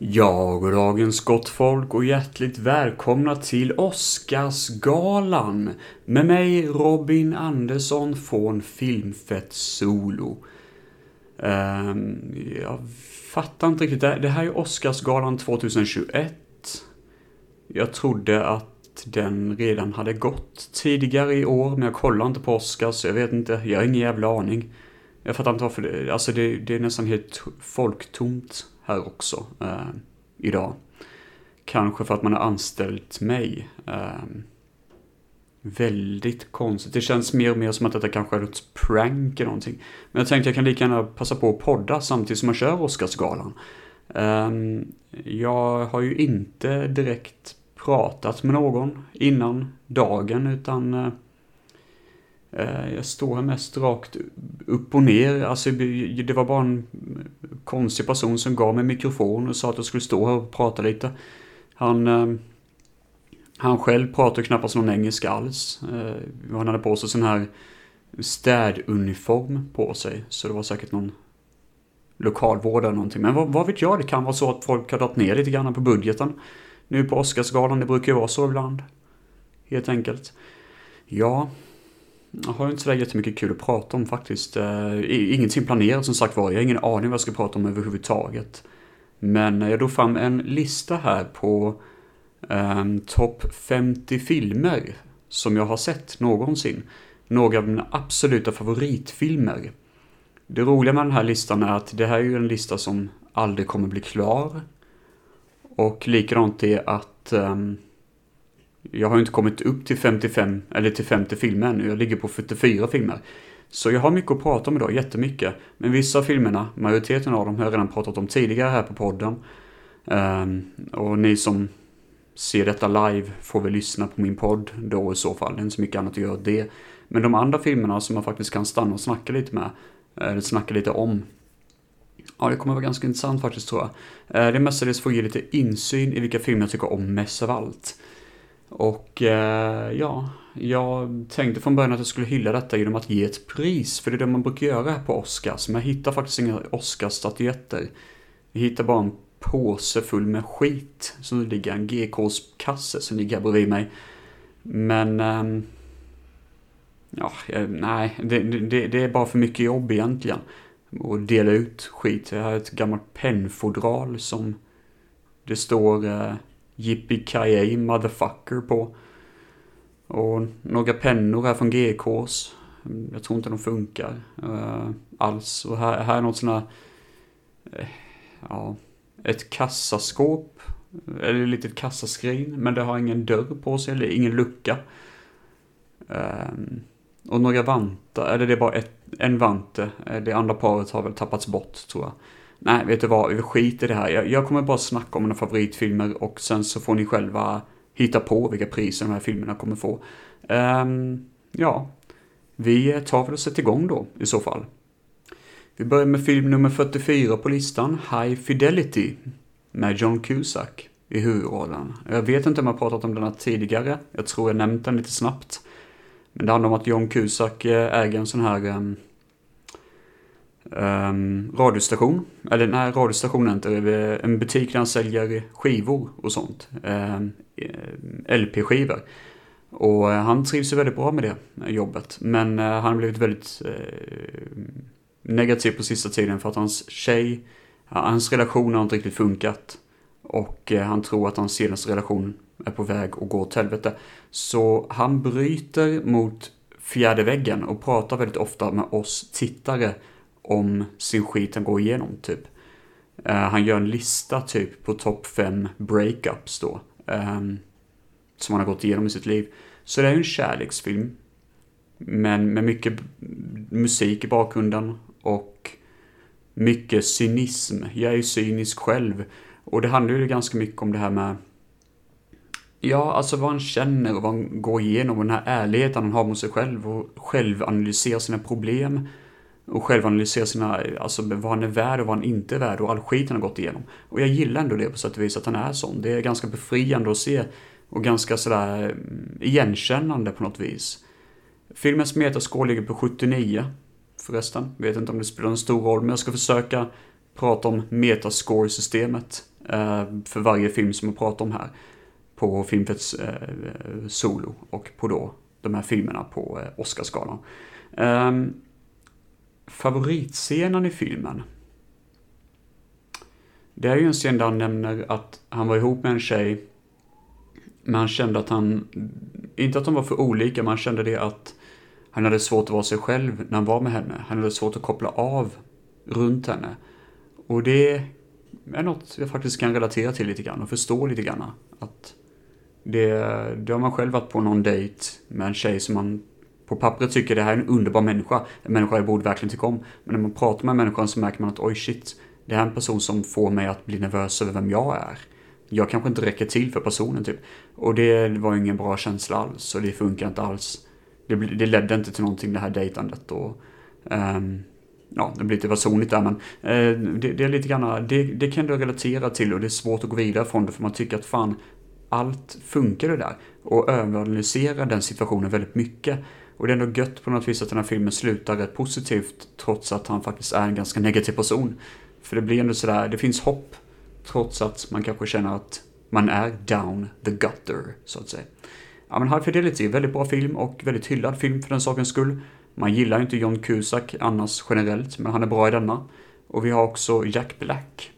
Ja, goddagens gott folk och hjärtligt välkomna till Oscarsgalan med mig Robin Andersson från Filmfett Solo. Um, jag fattar inte riktigt, det här är Oscarsgalan 2021. Jag trodde att den redan hade gått tidigare i år, men jag kollar inte på Oscars, jag vet inte, jag har ingen jävla aning. Jag fattar inte varför det, alltså det, det är nästan helt folktomt här också eh, idag. Kanske för att man har anställt mig. Eh, väldigt konstigt. Det känns mer och mer som att detta kanske är ett prank eller någonting. Men jag tänkte jag kan lika gärna passa på att podda samtidigt som man kör Oscarsgalan. Eh, jag har ju inte direkt pratat med någon innan dagen utan Eh, Eh, jag står här mest rakt upp och ner. Alltså, det var bara en konstig person som gav mig mikrofon och sa att jag skulle stå här och prata lite. Han, eh, han själv pratar knappast någon engelska alls. Eh, han hade på sig sån här städuniform på sig. Så det var säkert någon lokalvård eller någonting. Men vad, vad vet jag, det kan vara så att folk har dragit ner lite grann på budgeten. Nu på Oscarsgalan, det brukar ju vara så ibland. Helt enkelt. Ja, jag har inte sådär jättemycket kul att prata om faktiskt. Eh, ingenting planerat som sagt var. Jag har ingen aning vad jag ska prata om överhuvudtaget. Men jag drog fram en lista här på um, topp 50 filmer som jag har sett någonsin. Några av mina absoluta favoritfilmer. Det roliga med den här listan är att det här är ju en lista som aldrig kommer bli klar. Och likadant är att um, jag har inte kommit upp till 55, eller till 50 filmer ännu. Jag ligger på 44 filmer. Så jag har mycket att prata om idag, jättemycket. Men vissa av filmerna, majoriteten av dem, har jag redan pratat om tidigare här på podden. Um, och ni som ser detta live får väl lyssna på min podd då i så fall. Det är inte så mycket annat att göra det. Men de andra filmerna som man faktiskt kan stanna och snacka lite med, eller snacka lite om. Ja, det kommer vara ganska intressant faktiskt tror jag. Eh, det är mestadels för att ge lite insyn i vilka filmer jag tycker om mest av allt. Och eh, ja, jag tänkte från början att jag skulle hylla detta genom att ge ett pris, för det är det man brukar göra här på Oscars. Men jag hittar faktiskt inga Oscarsstatyetter. Jag hittar bara en påse full med skit Så nu ligger, en GKs kasse som ligger här bredvid mig. Men... Ehm, eh, ja, nej, det, det, det, är bara för mycket jobb egentligen. Att dela ut skit. Jag har ett gammalt pennfodral som det står... Eh, Yippee motherfucker på. Och några pennor här från GKs. Jag tror inte de funkar uh, alls. Och här, här är något sånt här, uh, ja, ett kassaskåp. Eller ett litet kassaskrin. Men det har ingen dörr på sig, eller ingen lucka. Uh, och några vantar, eller det är bara ett, en vante. Det andra paret har väl tappats bort tror jag. Nej, vet du vad, vi skiter i det här. Jag, jag kommer bara snacka om mina favoritfilmer och sen så får ni själva hitta på vilka priser de här filmerna kommer få. Um, ja, vi tar väl och sätter igång då i så fall. Vi börjar med film nummer 44 på listan, High Fidelity, med John Cusack i huvudrollen. Jag vet inte om jag pratat om den här tidigare, jag tror jag nämnt den lite snabbt. Men det handlar om att John Cusack eh, äger en sån här um, um, radiostation. Eller nej, radiostationen, inte eh, En butik där han säljer skivor och sånt. Ehm, eh, um, LP-skivor. Och eh, han trivs ju väldigt bra med det jobbet. Men uh, han har blivit väldigt uh, negativ på sista tiden för att hans tjej, hans relation har inte riktigt funkat. Och uh, han tror att hans senaste relation är på väg att gå åt helvete. Så han bryter mot fjärde väggen och pratar väldigt ofta med oss tittare om sin skit han går igenom typ. Uh, han gör en lista typ på topp fem breakups då. Um, som han har gått igenom i sitt liv. Så det är ju en kärleksfilm. Men med mycket musik i bakgrunden och mycket cynism. Jag är ju cynisk själv. Och det handlar ju ganska mycket om det här med Ja, alltså vad han känner och vad han går igenom och den här ärligheten han har mot sig själv och självanalysera sina problem och självanalysera sina, alltså vad han är värd och vad han inte är värd och all skit han har gått igenom. Och jag gillar ändå det på sätt och vis att han är sån. Det är ganska befriande att se och ganska sådär mm, igenkännande på något vis. Filmens metascore ligger på 79 förresten. Vet inte om det spelar en stor roll, men jag ska försöka prata om metascore-systemet eh, för varje film som jag pratar om här. På Filmfets eh, solo och på då de här filmerna på eh, Oscarsgalan. Eh, favoritscenen i filmen? Det är ju en scen där han nämner att han var ihop med en tjej, men han kände att han, inte att de var för olika, men han kände det att han hade svårt att vara sig själv när han var med henne. Han hade svårt att koppla av runt henne. Och det är något jag faktiskt kan relatera till lite grann och förstå lite grann. Att det, det har man själv varit på någon dejt med en tjej som man på pappret tycker det här är en underbar människa. En människa jag borde verkligen tycka om. Men när man pratar med människan så märker man att oj shit, det här är en person som får mig att bli nervös över vem jag är. Jag kanske inte räcker till för personen typ. Och det var ingen bra känsla alls och det funkar inte alls. Det, det ledde inte till någonting det här dejtandet och um, ja, det blir lite personligt där men uh, det, det, är lite grann, det, det kan du relatera till och det är svårt att gå vidare från det för man tycker att fan, allt funkar det där. Och överanalysera den situationen väldigt mycket. Och det är ändå gött på något vis att den här filmen slutar rätt positivt trots att han faktiskt är en ganska negativ person. För det blir ändå sådär, det finns hopp trots att man kanske känner att man är down the gutter, så att säga. Ja men High Fidelity, väldigt bra film och väldigt hyllad film för den sakens skull. Man gillar ju inte John Cusack annars generellt, men han är bra i denna. Och vi har också Jack Black.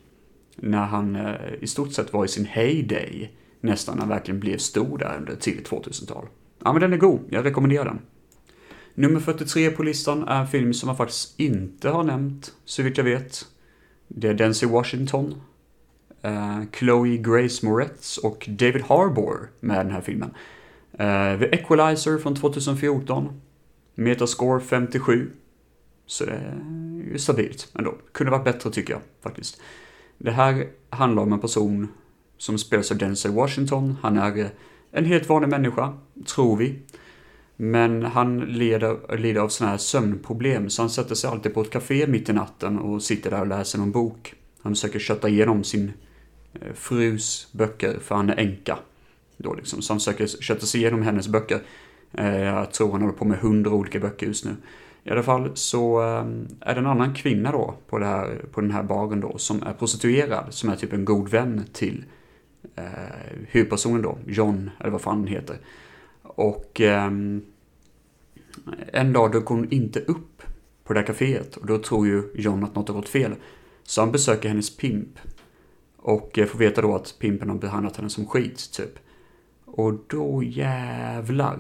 När han eh, i stort sett var i sin heyday. Nästan, när han verkligen blev stor där under tidigt 2000-tal. Ja, men den är god. Jag rekommenderar den. Nummer 43 på listan är en film som man faktiskt inte har nämnt, så vitt jag vet. Det är Denzel Washington, uh, Chloe Grace Moretz och David Harbour med den här filmen. Uh, The Equalizer från 2014. Metascore 57. Så det är ju stabilt ändå. Kunde varit bättre tycker jag faktiskt. Det här handlar om en person som spelas av Denzel Washington. Han är eh, en helt vanlig människa, tror vi. Men han lider, lider av sådana här sömnproblem, så han sätter sig alltid på ett café mitt i natten och sitter där och läser någon bok. Han försöker kötta igenom sin eh, frus böcker, för han är änka. Då liksom. Så han försöker kötta sig igenom hennes böcker. Eh, jag tror han håller på med hundra olika böcker just nu. I alla fall så eh, är det en annan kvinna då på, det här, på den här baren då som är prostituerad, som är typ en god vän till eh, huvudpersonen då, John, eller vad fan han heter. Och eh, en dag dök hon inte upp på det här kaféet och då tror ju John att något har gått fel. Så han besöker hennes pimp och eh, får veta då att pimpen har behandlat henne som skit, typ. Och då jävlar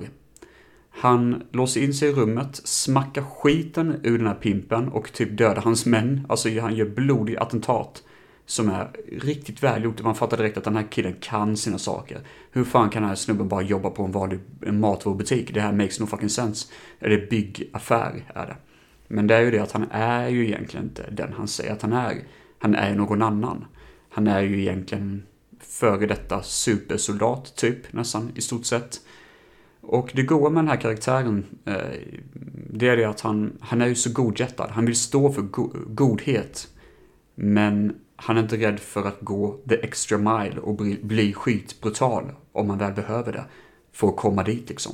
han låser in sig i rummet, smackar skiten ur den här pimpen och typ dödar hans män. Alltså han gör blodig attentat. Som är riktigt välgjort. Man fattar direkt att den här killen kan sina saker. Hur fan kan den här snubben bara jobba på en vanlig matvarubutik? Det här makes no fucking sense. Eller byggaffär är det. Men det är ju det att han är ju egentligen inte den han säger att han är. Han är någon annan. Han är ju egentligen före detta supersoldat, typ, nästan, i stort sett. Och det goa med den här karaktären, eh, det är det att han, han är ju så godhjärtad. Han vill stå för go godhet. Men han är inte rädd för att gå the extra mile och bli, bli skitbrutal om man väl behöver det. För att komma dit liksom.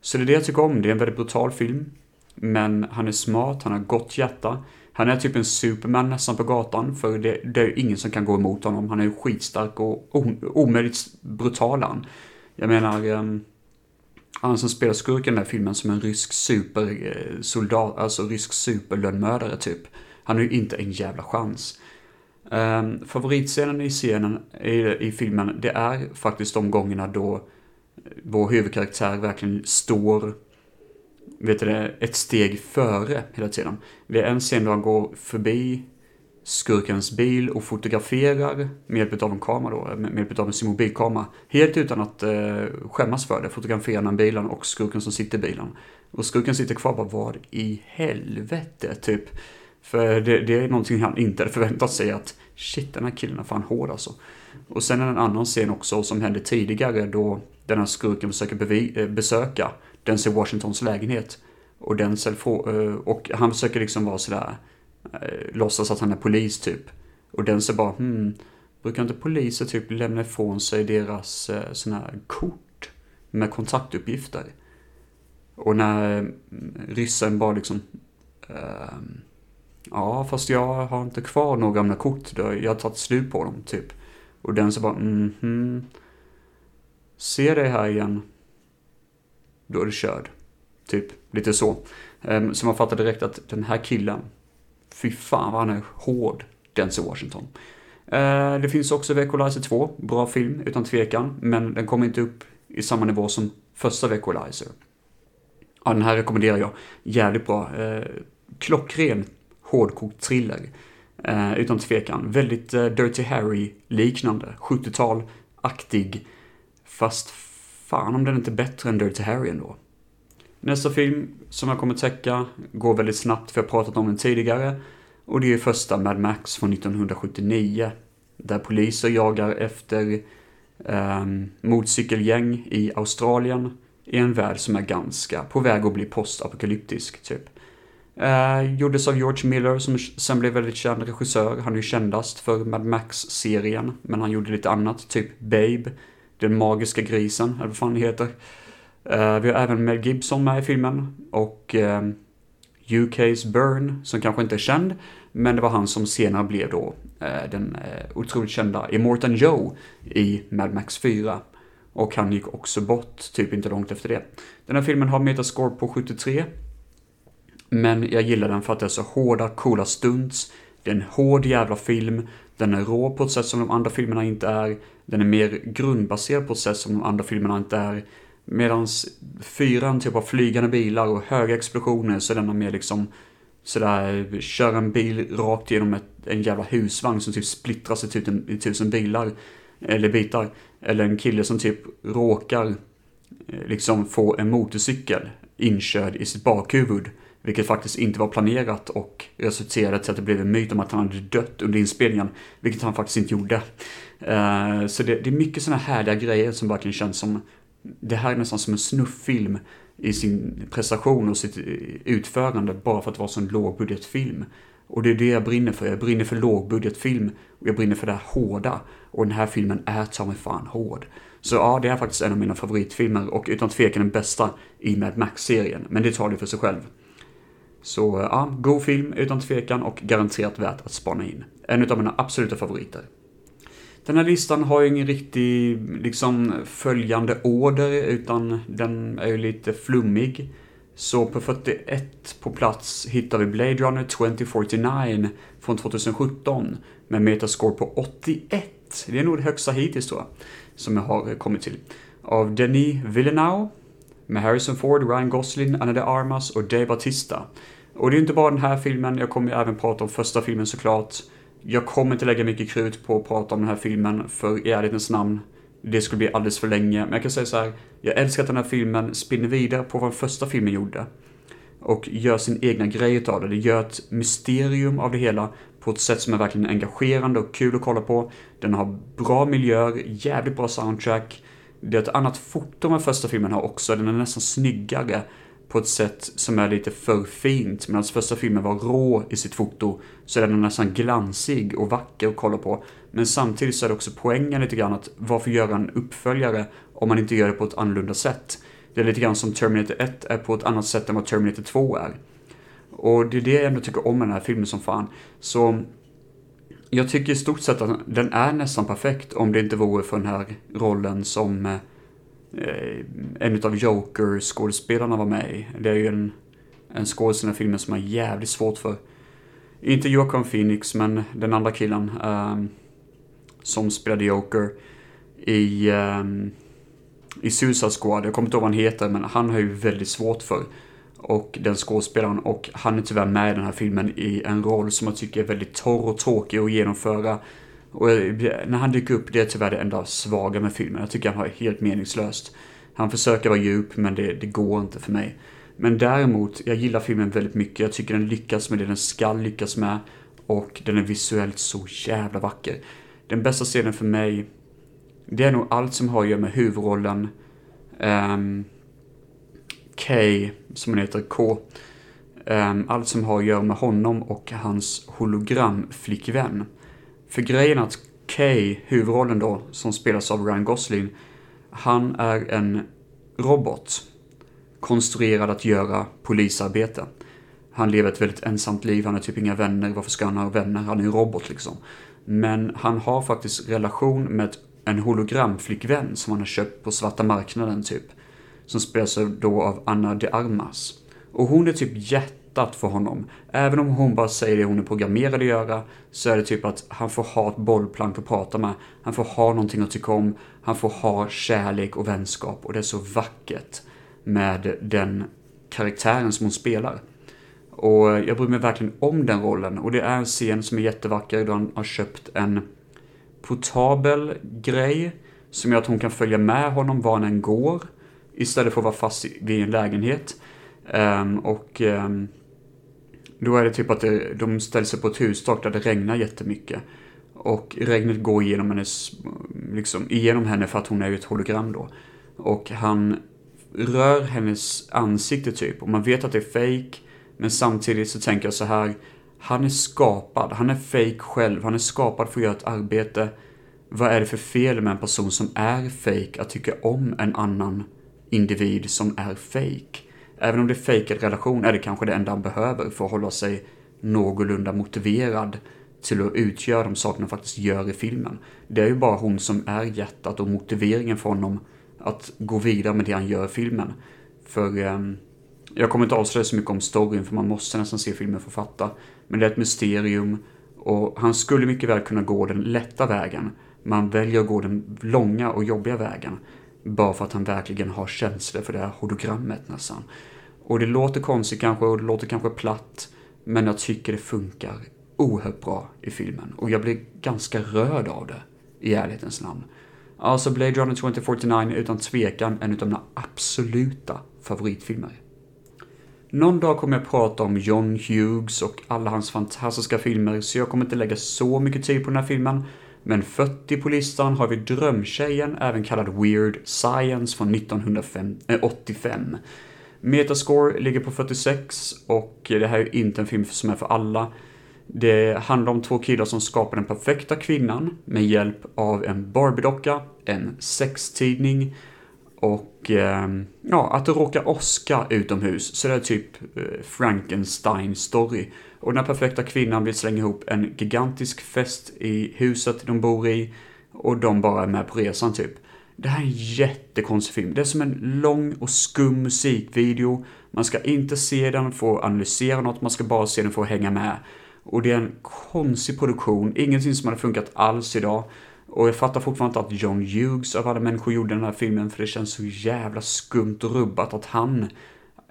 Så det är det jag tycker om. Det är en väldigt brutal film. Men han är smart, han har gott hjärta. Han är typ en superman nästan på gatan, för det, det är ju ingen som kan gå emot honom. Han är ju skitstark och omöjligt brutal han. Jag menar, ehm, han som spelar skurken i den här filmen som en rysk supersoldat, eh, alltså rysk superlönnmördare typ. Han har ju inte en jävla chans. Um, favoritscenen i scenen, i, i filmen, det är faktiskt de gångerna då vår huvudkaraktär verkligen står, vet du det, ett steg före hela tiden. Det är en scen då han går förbi skurkens bil och fotograferar med hjälp av en kamera då, med hjälp av sin mobilkamera. Helt utan att eh, skämmas för det, fotograferar han bilen och skurken som sitter i bilen. Och skurken sitter kvar bara, vad i helvete, typ. För det, det, är någonting han inte hade förväntat sig att shit, den här killen är fan hård alltså. Och sen är det en annan scen också som hände tidigare då den här skurken försöker bevi- eh, besöka Denzel Washingtons lägenhet. Och, Denzel får, eh, och han försöker liksom vara sådär eh, låtsas att han är polis typ. Och Denzel bara, hmm, brukar inte poliser typ lämna ifrån sig deras sådana här kort med kontaktuppgifter? Och när mm, ryssen bara liksom, eh, ja fast jag har inte kvar några gamla kort, jag har tagit slut på dem typ. Och den så bara, mhm. Se dig här igen. Då är du körd. Typ, lite så. Ehm, så man fattar direkt att den här killen, fy fan vad han är hård, Denzel Washington. Ehm, det finns också Equalizer 2, bra film utan tvekan, men den kommer inte upp i samma nivå som första Equalizer. Ja, den här rekommenderar jag. Jävligt bra. Ehm, klockren, hårdkokt thriller. Eh, utan tvekan. Väldigt eh, Dirty Harry-liknande. 70-tal-aktig. Fast fan om den inte är bättre än Dirty Harry ändå. Nästa film som jag kommer täcka går väldigt snabbt för jag har pratat om den tidigare. Och det är första Mad Max från 1979. Där poliser jagar efter eh, motorcykelgäng i Australien i en värld som är ganska på väg att bli postapokalyptisk, typ. Eh, gjordes av George Miller som sen blev väldigt känd regissör. Han är ju kändast för Mad Max-serien, men han gjorde lite annat, typ Babe, Den magiska grisen, eller vad fan det heter. Eh, vi har även Mel Gibson med i filmen och eh, UK's Burn, som kanske inte är känd, men det var han som senare blev då eh, den eh, otroligt kända Immortan Joe i Mad Max 4. Och han gick också bort, typ inte långt efter det. Den här filmen har metascore på 73. Men jag gillar den för att det är så hårda, coola stunts. Det är en hård jävla film. Den är rå på ett sätt som de andra filmerna inte är. Den är mer grundbaserad på ett sätt som de andra filmerna inte är. Medan fyran typ av flygande bilar och höga explosioner så den denna mer liksom sådär, kör en bil rakt genom ett, en jävla husvagn som typ splittras i tusen, i tusen bilar. Eller bitar. Eller en kille som typ råkar eh, liksom få en motorcykel inkörd i sitt bakhuvud. Vilket faktiskt inte var planerat och resulterade till att det blev en myt om att han hade dött under inspelningen. Vilket han faktiskt inte gjorde. Uh, så det, det, är mycket sådana härliga grejer som verkligen känns som... Det här är nästan som en snufffilm i sin prestation och sitt eh, utförande bara för att vara en lågbudgetfilm. Och det är det jag brinner för. Jag brinner för lågbudgetfilm och jag brinner för det här hårda. Och den här filmen är ta mig fan hård. Så ja, det är faktiskt en av mina favoritfilmer och utan tvekan den bästa i Mad Max-serien. Men det tar det för sig själv. Så ja, god film utan tvekan och garanterat värt att spana in. En av mina absoluta favoriter. Den här listan har ju ingen riktig, liksom, följande order, utan den är ju lite flummig. Så på 41 på plats hittar vi Blade Runner 2049 från 2017 med metascore på 81. Det är nog det högsta hittills tror jag, som jag har kommit till. Av Denis Villeneuve med Harrison Ford, Ryan Gosling, Anna de Armas och Dave Bautista. Och det är inte bara den här filmen, jag kommer även prata om första filmen såklart. Jag kommer inte lägga mycket krut på att prata om den här filmen, för i ärlighetens namn, det skulle bli alldeles för länge. Men jag kan säga så här, jag älskar att den här filmen spinner vidare på vad den första filmen gjorde. Och gör sin egna grej av det. Det gör ett mysterium av det hela på ett sätt som är verkligen engagerande och kul att kolla på. Den har bra miljöer, jävligt bra soundtrack. Det är ett annat foto än första filmen har också, den är nästan snyggare på ett sätt som är lite för fint. Medan första filmen var rå i sitt foto så är den nästan glansig och vacker att kolla på. Men samtidigt så är det också poängen lite grann att varför göra en uppföljare om man inte gör det på ett annorlunda sätt? Det är lite grann som Terminator 1 är på ett annat sätt än vad Terminator 2 är. Och det är det jag ändå tycker om med den här filmen som fan. Så jag tycker i stort sett att den är nästan perfekt om det inte vore för den här rollen som Eh, Eh, en av Joker-skådespelarna var med i. Det är ju en, en filmen som är jävligt svårt för. Inte Joaquin Phoenix, men den andra killen um, som spelade Joker i, um, i Suicide Squad. Jag kommer inte ihåg vad han heter, men han har ju väldigt svårt för. Och den skådespelaren, och han är tyvärr med i den här filmen i en roll som jag tycker är väldigt torr och tråkig att genomföra. Och när han dyker upp, det är tyvärr det enda svaga med filmen. Jag tycker han har helt meningslöst. Han försöker vara djup, men det, det går inte för mig. Men däremot, jag gillar filmen väldigt mycket. Jag tycker den lyckas med det den ska lyckas med. Och den är visuellt så jävla vacker. Den bästa scenen för mig, det är nog allt som har att göra med huvudrollen. Um, K, som han heter, K. Um, allt som har att göra med honom och hans hologramflickvän. För grejen är att Kay, huvudrollen då, som spelas av Ryan Gosling, han är en robot konstruerad att göra polisarbete. Han lever ett väldigt ensamt liv, han har typ inga vänner, varför ska han ha vänner? Han är en robot liksom. Men han har faktiskt relation med en hologramflickvän som han har köpt på svarta marknaden typ. Som spelas då av Anna de Armas. Och hon är typ hjärtat för honom. Även om hon bara säger det hon är programmerad att göra, så är det typ att han får ha ett bollplank att prata med. Han får ha någonting att tycka om. Han får ha kärlek och vänskap. Och det är så vackert med den karaktären som hon spelar. Och jag bryr mig verkligen om den rollen. Och det är en scen som är jättevacker då han har köpt en portabel grej som gör att hon kan följa med honom var han än går. Istället för att vara fast vid en lägenhet. Um, och um, då är det typ att det, de ställer sig på ett hustak där det regnar jättemycket. Och regnet går igenom hennes, liksom, igenom henne för att hon är ju ett hologram då. Och han rör hennes ansikte typ. Och man vet att det är fake Men samtidigt så tänker jag så här. Han är skapad. Han är fake själv. Han är skapad för att göra ett arbete. Vad är det för fel med en person som är fake att tycka om en annan individ som är fake? Även om det är fejkad relation är det kanske det enda han behöver för att hålla sig någorlunda motiverad till att utgöra de sakerna han faktiskt gör i filmen. Det är ju bara hon som är hjärtat och motiveringen för honom att gå vidare med det han gör i filmen. För eh, jag kommer inte avslöja så mycket om storyn för man måste nästan se filmen för att fatta. Men det är ett mysterium och han skulle mycket väl kunna gå den lätta vägen. Man väljer att gå den långa och jobbiga vägen. Bara för att han verkligen har känslor för det här hologrammet nästan. Och det låter konstigt kanske och det låter kanske platt. Men jag tycker det funkar oerhört bra i filmen. Och jag blir ganska rörd av det, i ärlighetens namn. Alltså Blade Runner 2049 är utan tvekan en av mina absoluta favoritfilmer. Någon dag kommer jag prata om John Hughes och alla hans fantastiska filmer, så jag kommer inte lägga så mycket tid på den här filmen. Men 40 på listan har vi Drömtjejen, även kallad Weird Science från 1985. Eh, Metascore ligger på 46 och det här är inte en film som är för alla. Det handlar om två killar som skapar den perfekta kvinnan med hjälp av en Barbie-docka, en sextidning och eh, ja, att det råkar åska utomhus. Så det är typ eh, Frankenstein-story. Och den här perfekta kvinnan vill slänga ihop en gigantisk fest i huset de bor i och de bara är med på resan typ. Det här är en jättekonstig film. Det är som en lång och skum musikvideo. Man ska inte se den för att analysera något, man ska bara se den för att hänga med. Och det är en konstig produktion, ingenting som hade funkat alls idag. Och jag fattar fortfarande inte att John Hughes av alla människor gjorde den här filmen, för det känns så jävla skumt och rubbat att han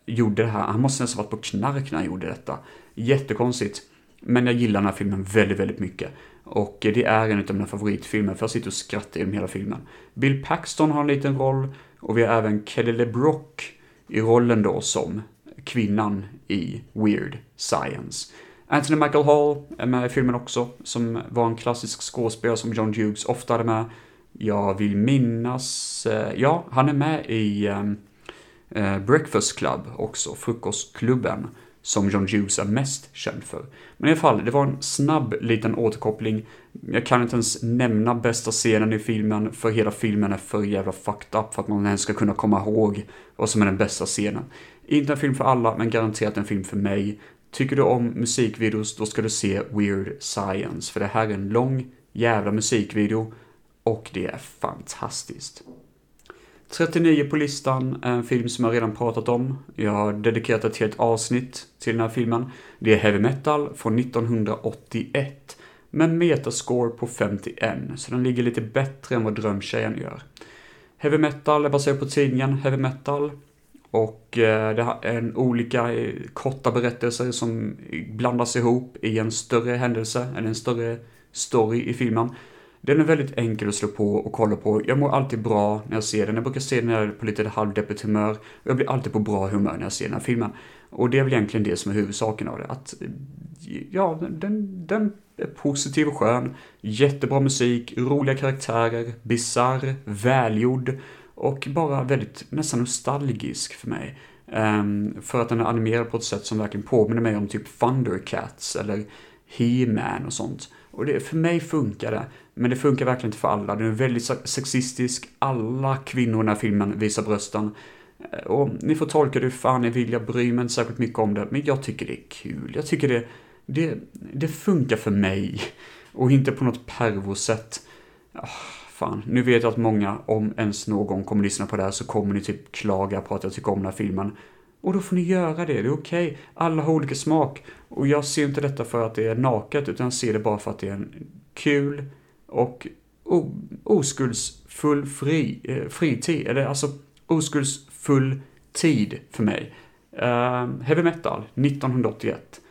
gjorde det här. Han måste nästan varit på knark när han gjorde detta. Jättekonstigt. Men jag gillar den här filmen väldigt, väldigt mycket. Och det är en av mina favoritfilmer, för jag sitter och skrattar genom hela filmen. Bill Paxton har en liten roll, och vi har även Kelly LeBrock i rollen då som kvinnan i Weird Science. Anthony Michael Hall är med i filmen också, som var en klassisk skådespelare som John Hughes ofta hade med. Jag vill minnas, eh, ja, han är med i ehm, eh, Breakfast Club också, Frukostklubben, som John Hughes är mest känd för. Men i alla fall, det var en snabb liten återkoppling. Jag kan inte ens nämna bästa scenen i filmen, för hela filmen är för jävla fucked up för att man ens ska kunna komma ihåg vad som är den bästa scenen. Inte en film för alla, men garanterat en film för mig. Tycker du om musikvideos, då ska du se Weird Science, för det här är en lång jävla musikvideo och det är fantastiskt. 39 på listan är en film som jag redan pratat om. Jag har dedikerat ett helt avsnitt till den här filmen. Det är Heavy Metal från 1981 med metascore på 51, så den ligger lite bättre än vad Drömtjejen gör. Heavy Metal är baserad på tidningen Heavy Metal och eh, det är en olika eh, korta berättelser som blandas ihop i en större händelse, eller en större story i filmen. Den är väldigt enkel att slå på och kolla på. Jag mår alltid bra när jag ser den. Jag brukar se den när jag är på lite halvdeppigt humör. Jag blir alltid på bra humör när jag ser den här filmen. Och det är väl egentligen det som är huvudsaken av det. Att, ja, den, den är positiv och skön. Jättebra musik, roliga karaktärer, bizarr, välgjord och bara väldigt nästan nostalgisk för mig. Um, för att den är animerad på ett sätt som verkligen påminner mig om typ Thundercats eller He-Man och sånt. Och det, för mig funkar det, men det funkar verkligen inte för alla. Den är väldigt sexistisk, alla kvinnor i den här filmen visar brösten. Eh, och ni får tolka det hur fan ni vill, jag bryr mig inte särskilt mycket om det, men jag tycker det är kul. Jag tycker det, det, det funkar för mig. Och inte på något pervosätt. Oh, ah, fan, nu vet jag att många, om ens någon kommer lyssna på det här, så kommer ni typ klaga på att jag tycker om den här filmen. Och då får ni göra det, det är okej. Okay. Alla har olika smak. Och jag ser inte detta för att det är naket, utan jag ser det bara för att det är en kul och oskuldsfull fri, eh, fritid. Eller alltså oskuldsfull tid för mig. Uh, heavy metal, 1981.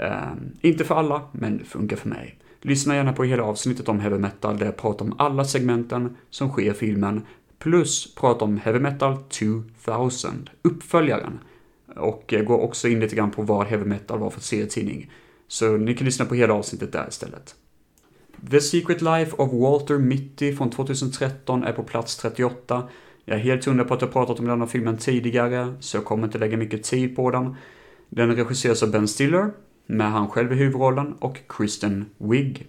Uh, ehm, inte för alla, men det funkar för mig. Lyssna gärna på hela avsnittet om heavy metal där jag pratar om alla segmenten som sker i filmen, plus pratar om heavy metal 2000, uppföljaren. Och går också in lite grann på vad heavy metal var för serietidning. Så ni kan lyssna på hela avsnittet där istället. The Secret Life of Walter Mitty från 2013 är på plats 38. Jag är helt hundra på att jag pratat om denna filmen tidigare, så jag kommer inte lägga mycket tid på den. Den regisseras av Ben Stiller, med han själv i huvudrollen, och Kristen Wiig.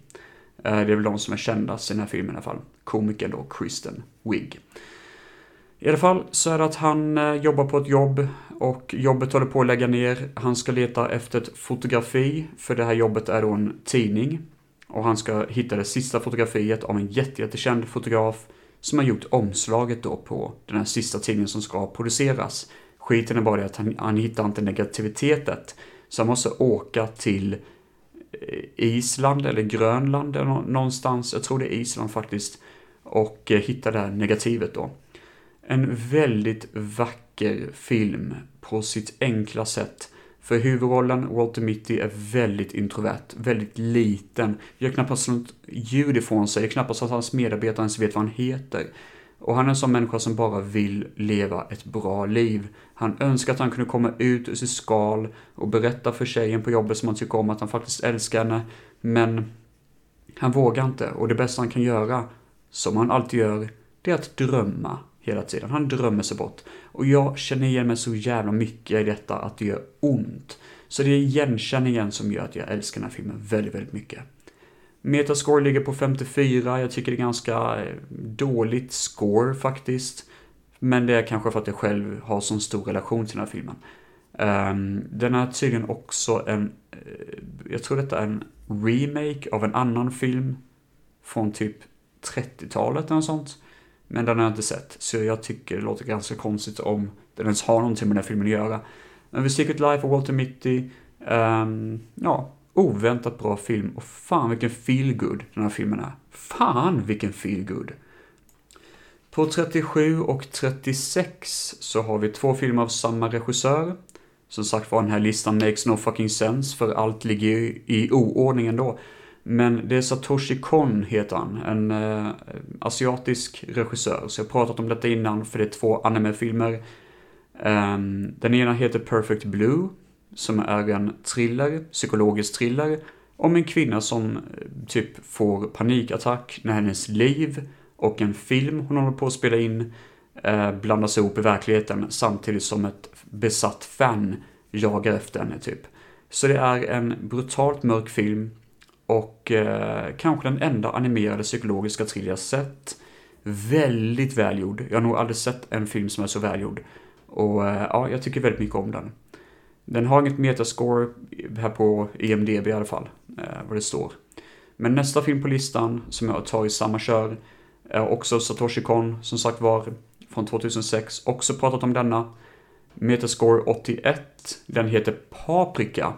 Eh, det är väl de som är kändast i den här filmen i alla fall. Komikern då, Kristen Wiig. I alla fall så är det att han eh, jobbar på ett jobb och jobbet håller på att lägga ner. Han ska leta efter ett fotografi, för det här jobbet är då en tidning. Och han ska hitta det sista fotografiet av en jättejättekänd fotograf som har gjort omslaget då på den här sista tidningen som ska produceras. Skiten är bara det att han, han hittar inte negativitetet. Så han måste åka till eh, Island eller Grönland eller någonstans, jag tror det är Island faktiskt, och eh, hitta det här negativet då. En väldigt vacker film på sitt enkla sätt. För huvudrollen, Walter Mitty, är väldigt introvert, väldigt liten, gör knappast något ljud ifrån sig, knappast att hans medarbetare ens vet vad han heter. Och han är en sån människa som bara vill leva ett bra liv. Han önskar att han kunde komma ut ur sitt skal och berätta för tjejen på jobbet som han tycker om att han faktiskt älskar henne. Men han vågar inte och det bästa han kan göra, som han alltid gör, det är att drömma hela tiden. Han drömmer sig bort. Och jag känner igen mig så jävla mycket i detta att det gör ont. Så det är igenkänningen som gör att jag älskar den här filmen väldigt, väldigt mycket. Metascore ligger på 54, jag tycker det är ganska eh, dåligt score faktiskt. Men det är kanske för att jag själv har sån stor relation till den här filmen. Um, den är tydligen också en, eh, jag tror detta är en remake av en annan film från typ 30-talet eller något sånt. Men den har jag inte sett, så jag tycker det låter ganska konstigt om den ens har någonting med den här filmen att göra. Men The Secret Life of Walter Mitty, um, ja, oväntat bra film. Och fan vilken feelgood den här filmen är. Fan vilken feelgood. På 37 och 36 så har vi två filmer av samma regissör. Som sagt var, den här listan makes no fucking sense, för allt ligger ju i oordning ändå. Men det är Satoshi Kon heter han, en eh, asiatisk regissör. Så jag har pratat om detta innan för det är två animefilmer. Um, den ena heter Perfect Blue, som är en thriller, psykologisk thriller, om en kvinna som eh, typ får panikattack när hennes liv och en film hon håller på att spela in eh, blandas ihop i verkligheten samtidigt som ett besatt fan jagar efter henne typ. Så det är en brutalt mörk film och eh, kanske den enda animerade psykologiska thriller jag sett. Väldigt välgjord. Jag har nog aldrig sett en film som är så välgjord. Och eh, ja, jag tycker väldigt mycket om den. Den har inget metascore här på EMDB i alla fall, eh, vad det står. Men nästa film på listan, som jag tar i samma kör, är också Satoshi Kon, som sagt var, från 2006. Också pratat om denna. Metascore 81, den heter Paprika.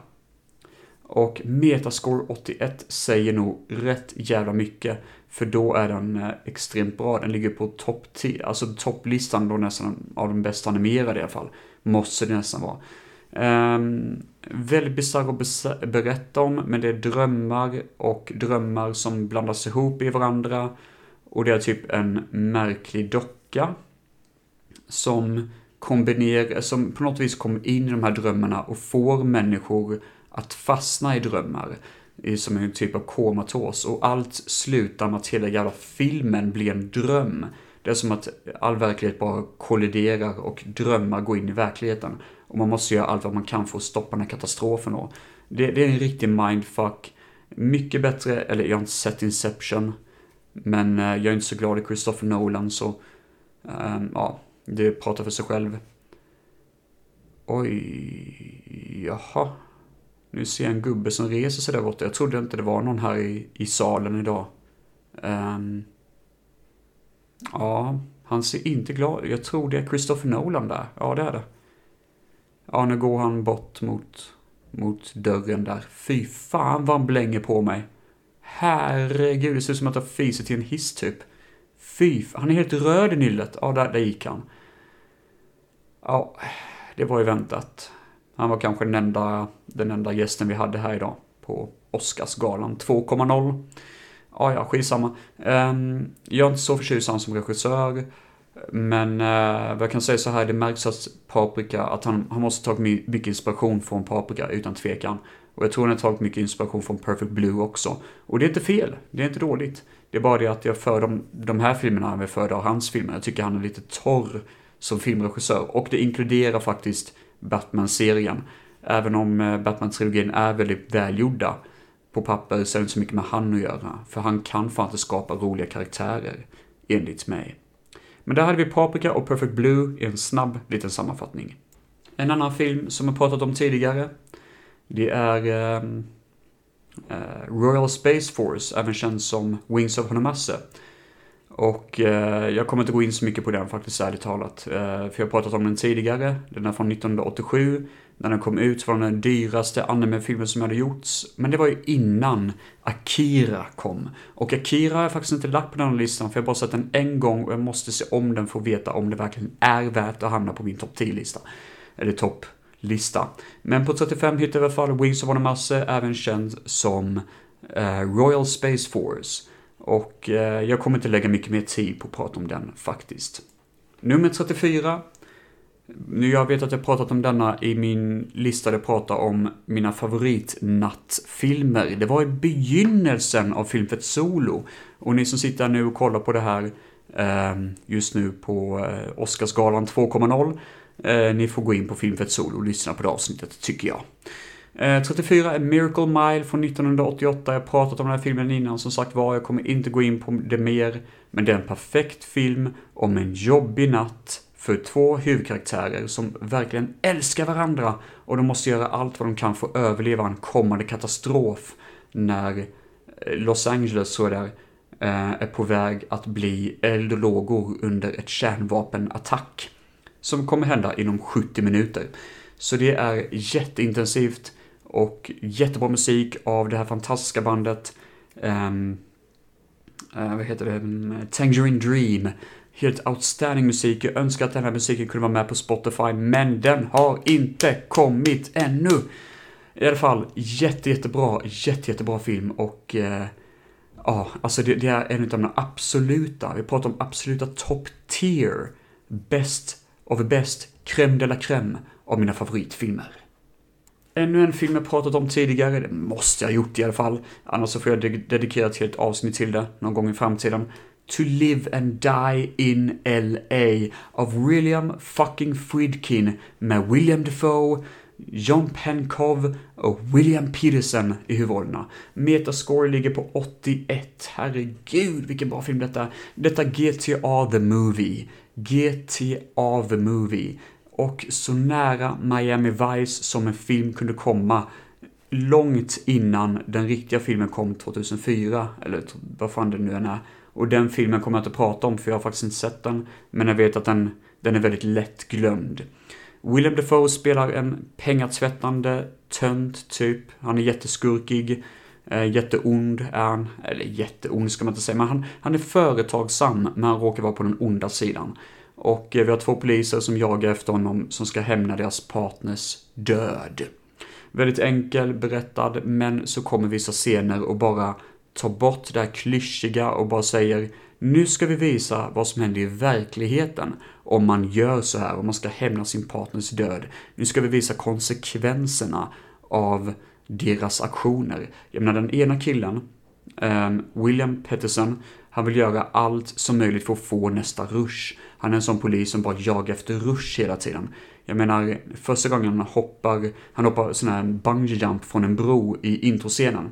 Och Metascore 81 säger nog rätt jävla mycket. För då är den eh, extremt bra. Den ligger på topp 10, alltså topplistan då nästan av de bästa animerade i alla fall. Måste det nästan vara. Um, väldigt bisarr att berätta om, men det är drömmar och drömmar som blandas ihop i varandra. Och det är typ en märklig docka som kombinerar, som på något vis kommer in i de här drömmarna och får människor att fastna i drömmar. Som en typ av komatos och allt slutar med att hela jävla filmen blir en dröm. Det är som att all verklighet bara kolliderar och drömmar går in i verkligheten. Och man måste göra allt vad man kan för att stoppa den här katastrofen då. Det, det är en riktig mindfuck. Mycket bättre, eller jag har inte sett Inception. Men eh, jag är inte så glad i Christopher Nolan så, um, ja, det pratar för sig själv. Oj, jaha. Nu ser jag en gubbe som reser sig där borta. Jag trodde inte det var någon här i, i salen idag. Um, ja, han ser inte glad Jag tror det är Christopher Nolan där. Ja, det är det. Ja, nu går han bort mot, mot dörren där. Fy fan vad han blänger på mig. Herregud, det ser ut som att jag fiser till en hiss typ. Fy, han är helt röd i nyllet. Ja, där, där gick han. Ja, det var ju väntat. Han var kanske den enda, den enda gästen vi hade här idag på Oscarsgalan 2.0. Ja, ja, skitsamma. Um, jag är inte så förtjust han som regissör. Men uh, vad jag kan säga så här, det märks att Paprika, att han, han måste tagit mycket inspiration från Paprika, utan tvekan. Och jag tror han har tagit mycket inspiration från Perfect Blue också. Och det är inte fel, det är inte dåligt. Det är bara det att jag för de, de här filmerna jag föredrar hans filmer. Jag tycker han är lite torr som filmregissör. Och det inkluderar faktiskt Batman-serien. Även om eh, Batman-trilogin är väldigt välgjorda på papper så är det inte så mycket med han att göra. För han kan fan inte skapa roliga karaktärer, enligt mig. Men där hade vi Paprika och Perfect Blue i en snabb liten sammanfattning. En annan film som jag pratat om tidigare, det är ehm, eh, Royal Space Force, även känd som Wings of Honomasse. Och eh, jag kommer inte gå in så mycket på den faktiskt, ärligt talat. Eh, för jag har pratat om den tidigare. Den är från 1987. När den kom ut var den den dyraste anime-filmen som hade gjorts. Men det var ju innan Akira kom. Och Akira har jag faktiskt inte lagt på den här listan, för jag har bara sett den en gång och jag måste se om den för att veta om det verkligen är värt att hamna på min topp 10-lista. Eller topplista. Men på 35 hittar jag i alla fall Wings of Masse, även känd som eh, Royal Space Force. Och eh, jag kommer inte lägga mycket mer tid på att prata om den faktiskt. Nummer 34. Nu jag vet att jag pratat om denna i min lista där jag pratar om mina favoritnattfilmer. Det var i begynnelsen av Filmfett Solo. Och ni som sitter nu och kollar på det här ehm, just nu på eh, Oscarsgalan 2.0. Eh, ni får gå in på Filmfett Solo och lyssna på det avsnittet, tycker jag. Eh, 34 är Miracle Mile från 1988. Jag har pratat om den här filmen innan som sagt var. Jag kommer inte gå in på det mer. Men det är en perfekt film om en jobbig natt för två huvudkaraktärer som verkligen älskar varandra och de måste göra allt vad de kan för att överleva en kommande katastrof när eh, Los Angeles, så där, eh, är på väg att bli eld och lågor under ett kärnvapenattack som kommer hända inom 70 minuter. Så det är jätteintensivt och jättebra musik av det här fantastiska bandet. Um, uh, vad heter det? Mm, Tangerine Dream. Helt outstanding musik. Jag önskar att den här musiken kunde vara med på Spotify, men den har inte kommit ännu. I alla fall, jätte, jättebra, jätte, jättebra film och uh, ja, alltså det, det, är en av de absoluta, vi pratar om absoluta top tier, best of the best, crème de la crème av mina favoritfilmer. Ännu en film jag pratat om tidigare, det måste jag ha gjort i alla fall. Annars så får jag dedikera ett helt avsnitt till det någon gång i framtiden. To Live and Die in LA av William fucking Friedkin med William Defoe, John Penkov och William Peterson i huvudrollerna. Metascore ligger på 81. Herregud vilken bra film detta är. Detta GTA The Movie. GTA The Movie och så nära Miami Vice som en film kunde komma långt innan den riktiga filmen kom 2004, eller vad fan det nu än är. Och den filmen kommer jag inte prata om för jag har faktiskt inte sett den, men jag vet att den, den är väldigt lätt glömd. William Defoe spelar en pengatvättande tönt typ. Han är jätteskurkig, eh, jätteond är han. Eller jätteond ska man inte säga, men han, han är företagsam, men han råkar vara på den onda sidan. Och eh, vi har två poliser som jagar efter honom som ska hämna deras partners död. Väldigt enkel berättad, men så kommer vissa scener och bara tar bort det här klyschiga och bara säger nu ska vi visa vad som händer i verkligheten om man gör så här, om man ska hämna sin partners död. Nu ska vi visa konsekvenserna av deras aktioner. Jag menar den ena killen, ehm, William Pettersson, han vill göra allt som möjligt för att få nästa rush. Han är en sån polis som bara jagar efter rush hela tiden. Jag menar, första gången han hoppar, han hoppar sån här bungee jump från en bro i introscenen.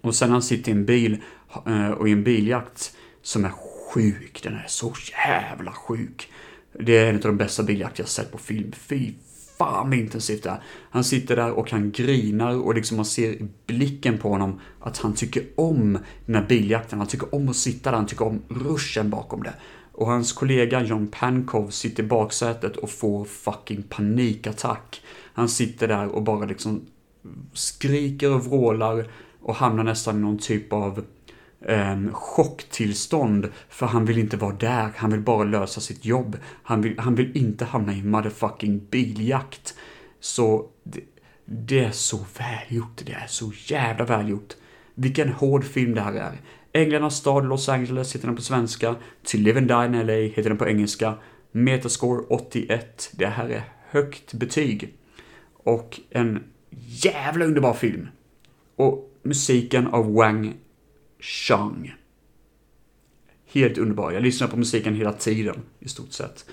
Och sen han sitter i en bil eh, och i en biljakt som är sjuk. Den är så jävla sjuk. Det är en av de bästa biljakter jag sett på film. Fy fan vad intensivt det är. Han sitter där och han grinar och liksom man ser i blicken på honom att han tycker om den här biljakten. Han tycker om att sitta där, han tycker om ruschen bakom det. Och hans kollega John Pankov sitter i baksätet och får fucking panikattack. Han sitter där och bara liksom skriker och vrålar och hamnar nästan i någon typ av um, chocktillstånd. För han vill inte vara där, han vill bara lösa sitt jobb. Han vill, han vill inte hamna i motherfucking biljakt. Så det, det är så välgjort, det är så jävla välgjort. Vilken hård film det här är. Änglarnas stad Los Angeles heter den på svenska. To Live and Die in LA heter den på engelska. Metascore 81. Det här är högt betyg. Och en jävla underbar film. Och musiken av Wang Chang. Helt underbar. Jag lyssnar på musiken hela tiden, i stort sett.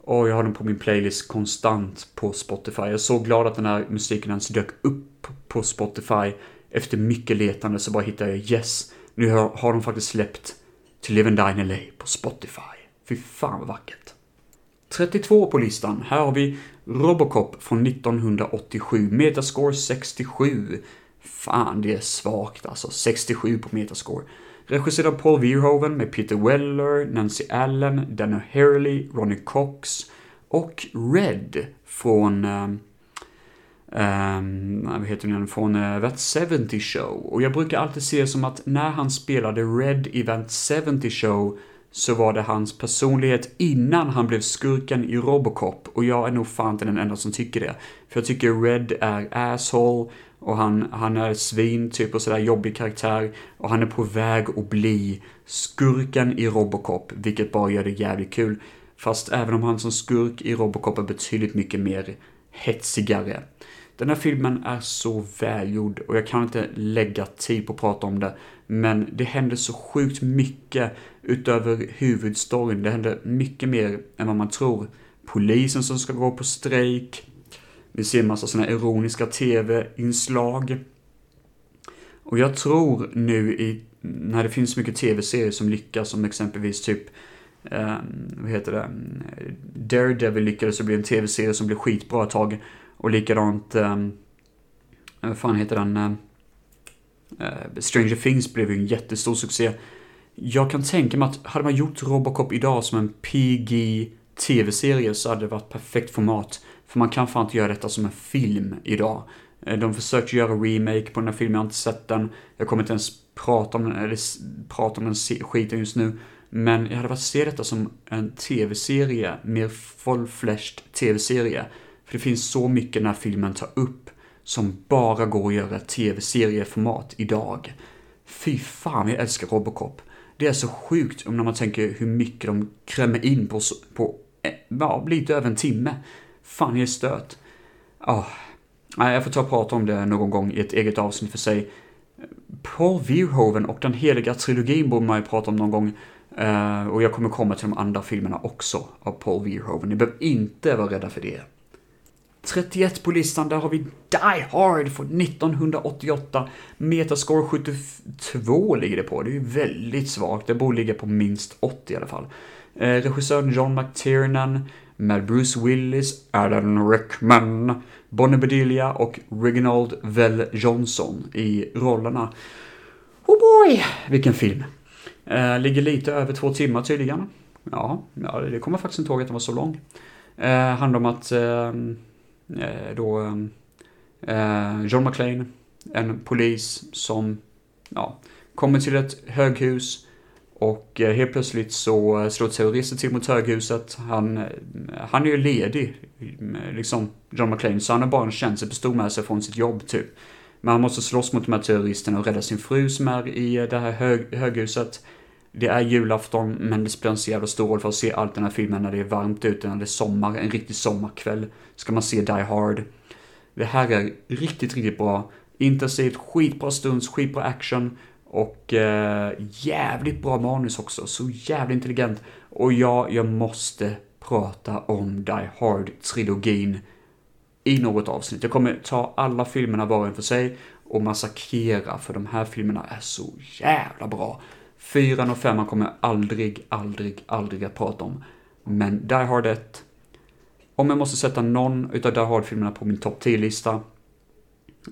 Och jag har den på min playlist konstant på Spotify. Jag är så glad att den här musiken ens dök upp på Spotify. Efter mycket letande så bara hittade jag yes, nu har, har de faktiskt släppt To Live and Die in LA på Spotify. Fy fan vad vackert. 32 på listan. Här har vi Robocop från 1987. Metascore 67. Fan, det är svagt alltså. 67 på Metascore. Regisserad av Paul Verhoeven med Peter Weller, Nancy Allen, Dana Hurley, Ronnie Cox och Red från eh, um, vad heter den, från uh, That 70 Show. Och jag brukar alltid se det som att när han spelade Red i That 70 Show så var det hans personlighet innan han blev skurken i Robocop. Och jag är nog fan inte den enda som tycker det. För jag tycker Red är asshole och han, han är svin, typ och sådär jobbig karaktär. Och han är på väg att bli skurken i Robocop, vilket bara gör det jävligt kul. Fast även om han som skurk i Robocop är betydligt mycket mer hetsigare. Den här filmen är så välgjord och jag kan inte lägga tid på att prata om det. Men det händer så sjukt mycket utöver huvudstoryn. Det händer mycket mer än vad man tror. Polisen som ska gå på strejk. Vi ser en massa sådana ironiska tv-inslag. Och jag tror nu i, när det finns mycket tv-serier som lyckas, som exempelvis typ eh, vad heter det? Daredevil lyckades bli en tv-serie som blev skitbra ett tag. Och likadant, um, vad fan heter den? Uh, Stranger Things blev ju en jättestor succé. Jag kan tänka mig att hade man gjort Robocop idag som en PG tv-serie så hade det varit perfekt format. För man kan fan inte göra detta som en film idag. Eh, de försökte göra remake på den här filmen, jag har inte sett den. Jag kommer inte ens prata om den, eller prata om den skiten just nu. Men jag hade velat se detta som en tv-serie, mer full-fleshed tv-serie. För det finns så mycket den här filmen tar upp som bara går att göra tv-serieformat idag. Fy fan, jag älskar Robocop. Det är så sjukt om när man tänker hur mycket de krämer in på, på eh, ja, lite över en timme. Fan, jag är stört. Oh. Jag får ta och prata om det någon gång i ett eget avsnitt för sig. Paul Verhoeven och den heliga trilogin borde man ju prata om någon gång. Uh, och jag kommer komma till de andra filmerna också av Paul Verhoeven. Ni behöver inte vara rädda för det. 31 på listan, där har vi Die Hard från 1988. Metascore 72 ligger det på. Det är ju väldigt svagt. Det borde ligga på minst 80 i alla fall. Eh, regissören John McTiernan med Bruce Willis, Alan Rickman, Bonnie Bedelia och Reginald Vell Johnson i rollerna. Oh boy, vilken film! Eh, ligger lite över två timmar tydligen. Ja, ja det kommer faktiskt inte ihåg att den var så lång. Eh, handlar om att eh, Eh, då eh, John McClane, en polis som ja, kommer till ett höghus och eh, helt plötsligt så slår terrorister till mot höghuset. Han, eh, han är ju ledig, liksom John McClane, så han har bara en tjänstepistol med sig från sitt jobb typ. Men han måste slåss mot de här terroristerna och rädda sin fru som är i det här hög, höghuset. Det är julafton, men det spelar en så jävla stor roll för att se allt den här filmen när det är varmt ute, när det är sommar, en riktig sommarkväll. Ska man se Die Hard. Det här är riktigt, riktigt bra. Intensivt, skitbra stunds, skitbra action och eh, jävligt bra manus också. Så jävligt intelligent. Och ja, jag måste prata om Die Hard-trilogin i något avsnitt. Jag kommer ta alla filmerna var och en för sig och massakrera för de här filmerna är så jävla bra. Fyran och femman kommer jag aldrig, aldrig, aldrig att prata om. Men Die Hard 1, om jag måste sätta någon utav Die Hard-filmerna på min topp 10-lista,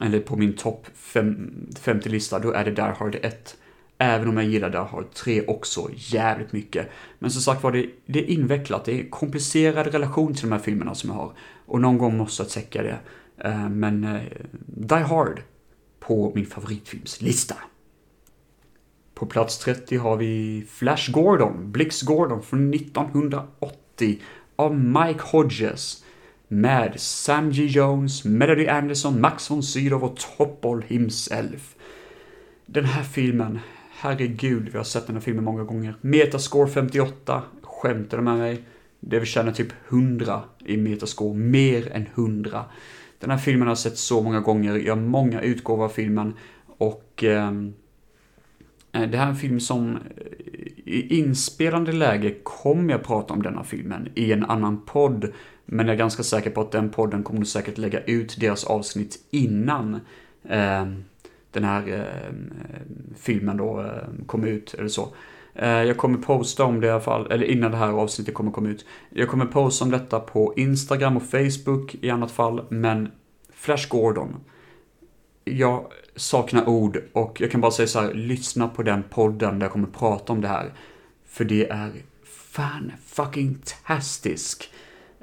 eller på min topp 50-lista, då är det Die Hard 1. Även om jag gillar Die Hard 3 också jävligt mycket. Men som sagt var, det, det är invecklat. Det är en komplicerad relation till de här filmerna som jag har. Och någon gång måste jag täcka det. Eh, men eh, Die Hard på min favoritfilmslista. På plats 30 har vi Flash Gordon, Blix Gordon från 1980 av Mike Hodges med Sam G. Jones, Melody Anderson, Max von Sydow och Topol himself. Den här filmen, herregud, vi har sett den här filmen många gånger. Metascore 58, skämtar med mig? Det vill typ 100 i metascore, mer än 100. Den här filmen har jag sett så många gånger, jag har många utgåvor av filmen och eh, Eh, det här är en film som eh, i inspelande läge kommer jag prata om denna filmen i en annan podd. Men jag är ganska säker på att den podden kommer säkert lägga ut deras avsnitt innan eh, den här eh, filmen då eh, kom ut, eller så. Eh, jag kommer posta om det i alla fall, eller innan det här avsnittet kommer komma ut. Jag kommer posta om detta på Instagram och Facebook i annat fall, men Flash Gordon. Jag saknar ord och jag kan bara säga så här, lyssna på den podden där jag kommer prata om det här. För det är fan fucking tastisk.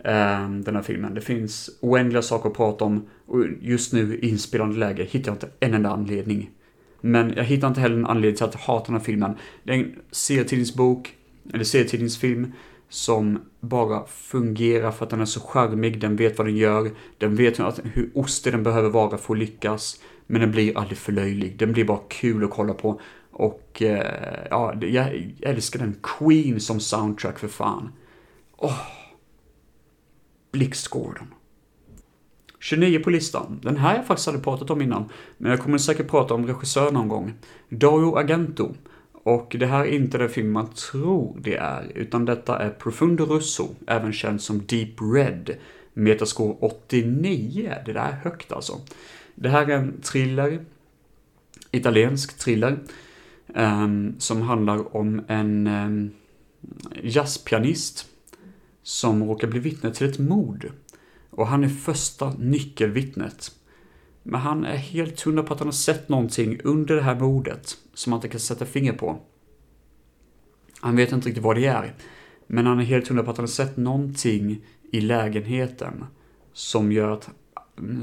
Ehm, den här filmen. Det finns oändliga saker att prata om och just nu i inspelande läge hittar jag inte en enda anledning. Men jag hittar inte heller en anledning till att hata den här filmen. Det är en serietidningsbok, eller serietidningsfilm, som bara fungerar för att den är så charmig, den vet vad den gör, den vet hur ostig den behöver vara för att lyckas. Men den blir aldrig för löjlig. Den blir bara kul att kolla på. Och eh, ja, jag älskar den. Queen som soundtrack för fan. Åh. Oh. Blixt Gordon. 29 på listan. Den här jag faktiskt aldrig pratat om innan. Men jag kommer säkert prata om regissör någon gång. Dario Agento. Och det här är inte den film man tror det är, utan detta är Profundo Russo, även känd som Deep Red. Metascore 89, det där är högt alltså. Det här är en thriller, italiensk thriller, um, som handlar om en um, jazzpianist som råkar bli vittne till ett mord. Och han är första nyckelvittnet. Men han är helt hundra på att han har sett någonting under det här mordet som han inte kan sätta finger på. Han vet inte riktigt vad det är. Men han är helt hundra på att han har sett någonting i lägenheten som gör att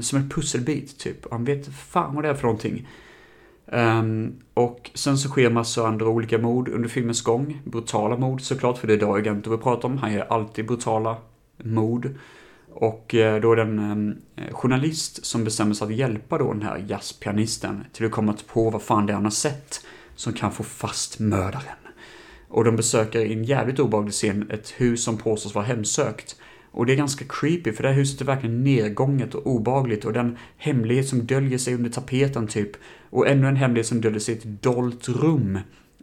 som en pusselbit typ. Han vet fan vad det är för någonting. Um, och sen så sker massa andra olika mord under filmens gång. Brutala mord såklart, för det är Dario Gento vi pratar om. Han gör alltid brutala mord. Och eh, då är det en um, journalist som bestämmer sig att hjälpa då den här jazzpianisten till att komma på vad fan det är han har sett som kan få fast mördaren. Och de besöker i en jävligt obehaglig scen ett hus som påstås vara hemsökt. Och det är ganska creepy för det här huset är verkligen nedgånget och obagligt och den hemlighet som döljer sig under tapeten typ. Och ännu en hemlighet som döljer sig i ett dolt rum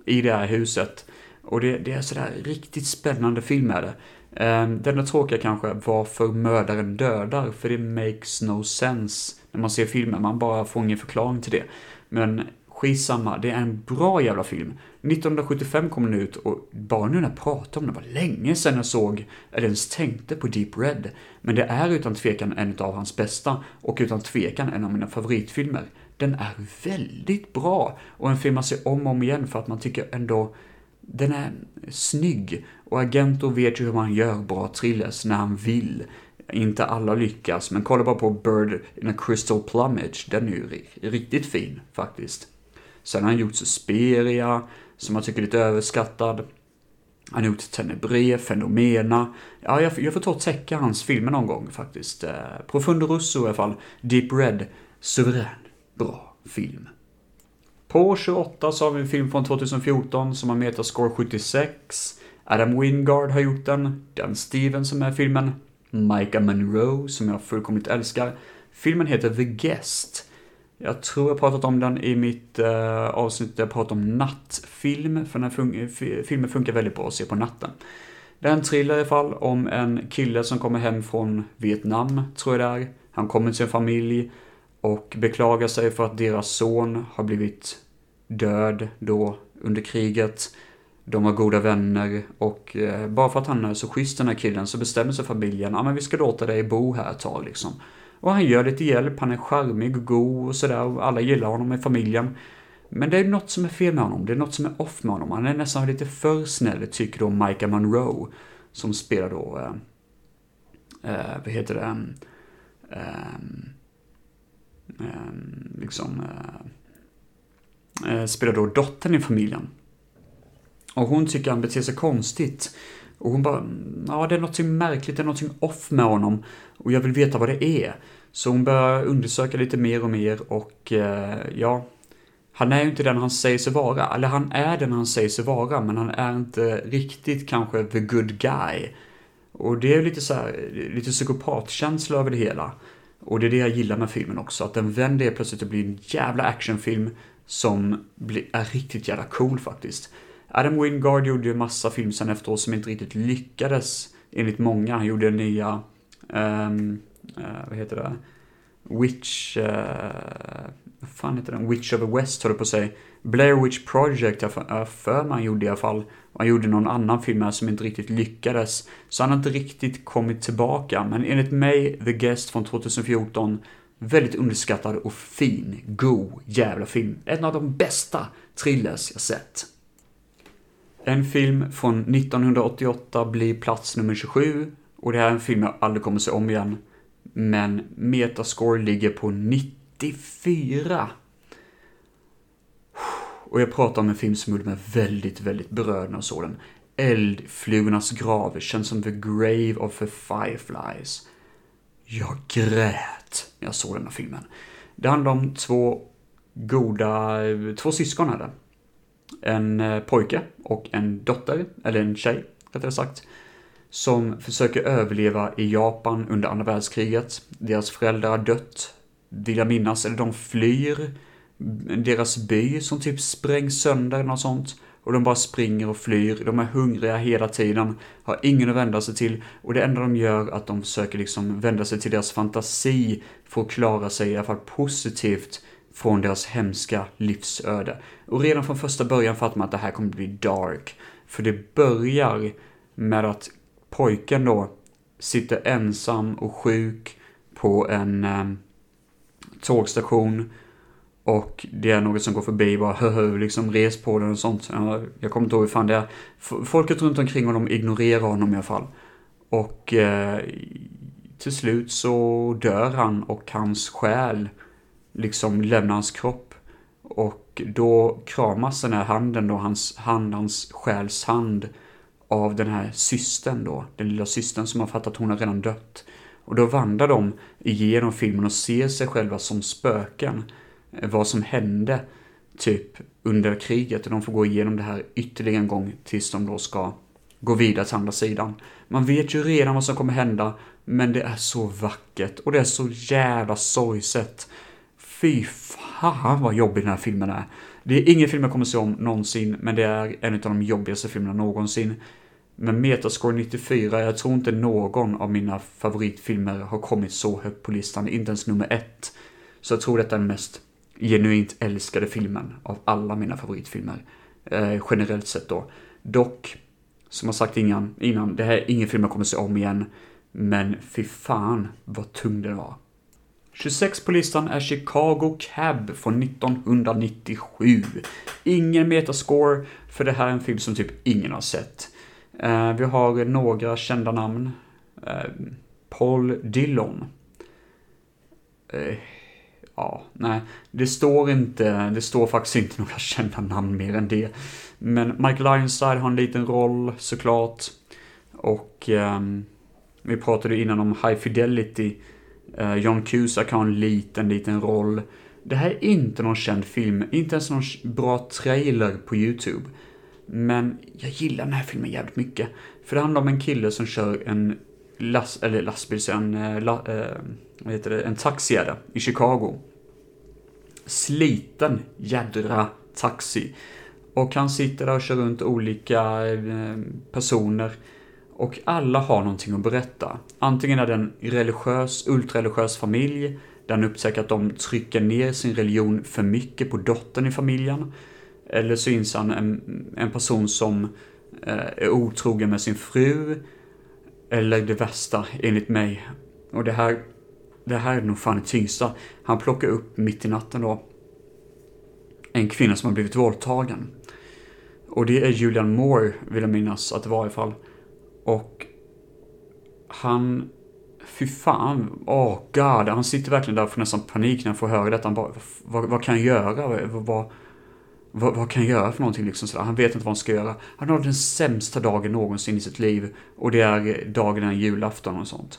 i det här huset. Och det, det är sådär riktigt spännande film är det. Ehm, um, det enda tråkiga kanske är varför mördaren dödar, för det makes no sense när man ser filmen, man bara får ingen förklaring till det. Men skitsamma, det är en bra jävla film. 1975 kom den ut och bara nu när jag pratar om den var länge sedan jag såg eller ens tänkte på Deep Red. Men det är utan tvekan en av hans bästa och utan tvekan en av mina favoritfilmer. Den är väldigt bra och en film man ser om och om igen för att man tycker ändå den är snygg och Agento vet ju hur man gör bra thrillers när han vill. Inte alla lyckas, men kolla bara på Bird in a Crystal Plumage, den är ju riktigt fin faktiskt. Sen har han gjort Suspiria, som jag tycker är lite överskattad. Han har gjort Tenebre, Fenomena. Ja, jag, jag får ta och täcka hans filmer någon gång faktiskt. Eh, Profundo Russo i alla fall. Deep Red, suverän, bra film. På 28 så har vi en film från 2014 som har metascore 76. Adam Wingard har gjort den. Dan Stevens som är filmen. Micah Monroe som jag fullkomligt älskar. Filmen heter The Guest. Jag tror jag pratat om den i mitt eh, avsnitt där jag pratade om nattfilm, för den här fun filmen funkar väldigt bra att se på natten. Det är en thriller i alla fall om en kille som kommer hem från Vietnam, tror jag det är. Han kommer till sin familj och beklagar sig för att deras son har blivit död då under kriget. De var goda vänner och eh, bara för att han är så schysst den här killen så bestämmer sig familjen, ja men vi ska låta dig bo här ett tag liksom. Och han gör lite hjälp, han är charmig och god och sådär och alla gillar honom i familjen. Men det är något som är fel med honom, det är något som är off med honom. Han är nästan lite för snäll, tycker då Micah Monroe, som spelar då, eh, eh, vad heter det, eh, eh, eh liksom, eh, eh, spelar då dottern i familjen. Och hon tycker han beter sig konstigt. Och hon bara, mm, ja det är något märkligt, det är något off med honom. Och jag vill veta vad det är. Så hon börjar undersöka lite mer och mer och eh, ja, han är ju inte den han säger sig vara. Eller han är den han säger sig vara, men han är inte riktigt kanske the good guy. Och det är lite så här, lite psykopatkänsla över det hela. Och det är det jag gillar med filmen också, att den vänder plötsligt och blir en jävla actionfilm som är riktigt jävla cool faktiskt. Adam Wingard gjorde ju massa film sen efteråt som inte riktigt lyckades, enligt många. Han gjorde nya, um, uh, vad heter det, Witch, uh, vad fan heter den? Witch of the West höll på att säga. Blair Witch Project, jag eh, för för man gjorde i alla fall. Han gjorde någon annan film här som inte riktigt lyckades. Så han har inte riktigt kommit tillbaka. Men enligt mig, The Guest från 2014, väldigt underskattad och fin, god jävla film. En av de bästa thrillers jag sett. En film från 1988 blir plats nummer 27 och det här är en film jag aldrig kommer se om igen. Men Metascore ligger på 94. Och jag pratar om en film som gjorde mig väldigt, väldigt berörd när jag såg den. Eldflugornas grav känns som the grave of the fireflies. Jag grät när jag såg den här filmen. Det handlar om två goda, två syskon är det. En eh, pojke och en dotter, eller en tjej rättare sagt, som försöker överleva i Japan under andra världskriget. Deras föräldrar har dött, vill jag minnas, eller de flyr deras by som typ sprängs sönder eller något sånt. Och de bara springer och flyr, de är hungriga hela tiden, har ingen att vända sig till och det enda de gör är att de försöker liksom vända sig till deras fantasi för att klara sig i alla fall positivt från deras hemska livsöde. Och redan från första början fattar man att det här kommer bli dark. För det börjar med att pojken då sitter ensam och sjuk på en eh, tågstation och det är något som går förbi bara hö, liksom res på den och sånt. Jag kommer inte ihåg hur fan det är. Folket runt omkring honom ignorerar honom i alla fall. Och eh, till slut så dör han och hans själ liksom lämnar hans kropp. Och då kramas den här handen då, hans hand, hans själs hand av den här systern då, den lilla systern som har fattat att hon har redan dött. Och då vandrar de igenom filmen och ser sig själva som spöken. Eh, vad som hände typ under kriget och de får gå igenom det här ytterligare en gång tills de då ska gå vidare till andra sidan. Man vet ju redan vad som kommer hända, men det är så vackert och det är så jävla sorgset. Fy fan vad jobbig den här filmen är. Det är ingen film jag kommer se om någonsin, men det är en av de jobbigaste filmerna någonsin. Men Metascore 94, jag tror inte någon av mina favoritfilmer har kommit så högt på listan, inte ens nummer ett. Så jag tror detta är den mest genuint älskade filmen av alla mina favoritfilmer. Eh, generellt sett då. Dock, som jag sagt innan, innan, det här är ingen film jag kommer se om igen. Men fy fan vad tung den var. 26 på listan är Chicago Cab från 1997. Ingen metascore, för det här är en film som typ ingen har sett. Eh, vi har några kända namn. Eh, Paul Dillon. Eh, ja, nej, det står inte, det står faktiskt inte några kända namn mer än det. Men Michael Ironside har en liten roll såklart. Och um, vi pratade innan om High Fidelity. Uh, John Cusack har en liten, liten roll. Det här är inte någon känd film, inte ens någon bra trailer på YouTube. Men jag gillar den här filmen jävligt mycket. För det handlar om en kille som kör en last, eller lastbil, en, eh, la, eh, vad heter det, en taxi är det, i Chicago. Sliten jädra taxi. Och han sitter där och kör runt olika eh, personer. Och alla har någonting att berätta. Antingen är det en religiös, ultrareligiös familj, där han upptäcker att de trycker ner sin religion för mycket på dottern i familjen. Eller så inser han en, en person som eh, är otrogen med sin fru. Eller det värsta, enligt mig. Och det här, det här är nog fan det tyngsta. Han plockar upp mitt i natten då en kvinna som har blivit våldtagen. Och det är Julian Moore, vill jag minnas att det var i alla fall. Och han, fy fan, åh oh god, han sitter verkligen där och får nästan panik när han får höra detta. Han bara, vad, vad kan jag göra? Vad, vad, vad, kan jag göra för någonting liksom sådär? Han vet inte vad han ska göra. Han har den sämsta dagen någonsin i sitt liv. Och det är eh, dagen innan julafton och sånt.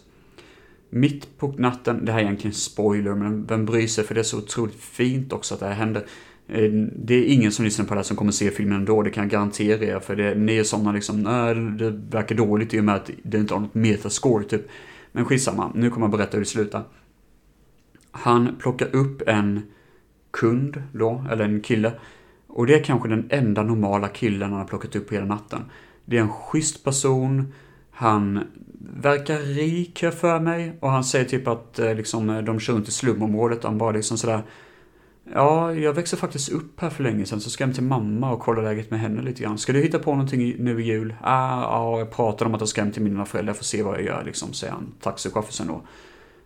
Mitt på natten, det här är egentligen spoiler, men vem bryr sig? För det är så otroligt fint också att det här händer. Eh, det är ingen som lyssnar på det här som kommer se filmen ändå, det kan jag garantera er. För det, ni är sådana liksom, nej, det verkar dåligt i och med att det inte har något metascore typ. Men skitsamma, nu kommer jag berätta hur det slutar. Han plockar upp en kund då, eller en kille. Och det är kanske den enda normala killen han har plockat upp hela natten. Det är en schysst person, han verkar rik för mig och han säger typ att eh, liksom, de kör runt i slumområdet. Han bara liksom sådär Ja, jag växte faktiskt upp här för länge sedan så ska jag hem till mamma och kolla läget med henne lite grann. Ska du hitta på någonting nu i jul? Ah, ja, jag pratar om att jag ska hem till mina föräldrar för att se vad jag gör liksom, säger han, taxichauffören då.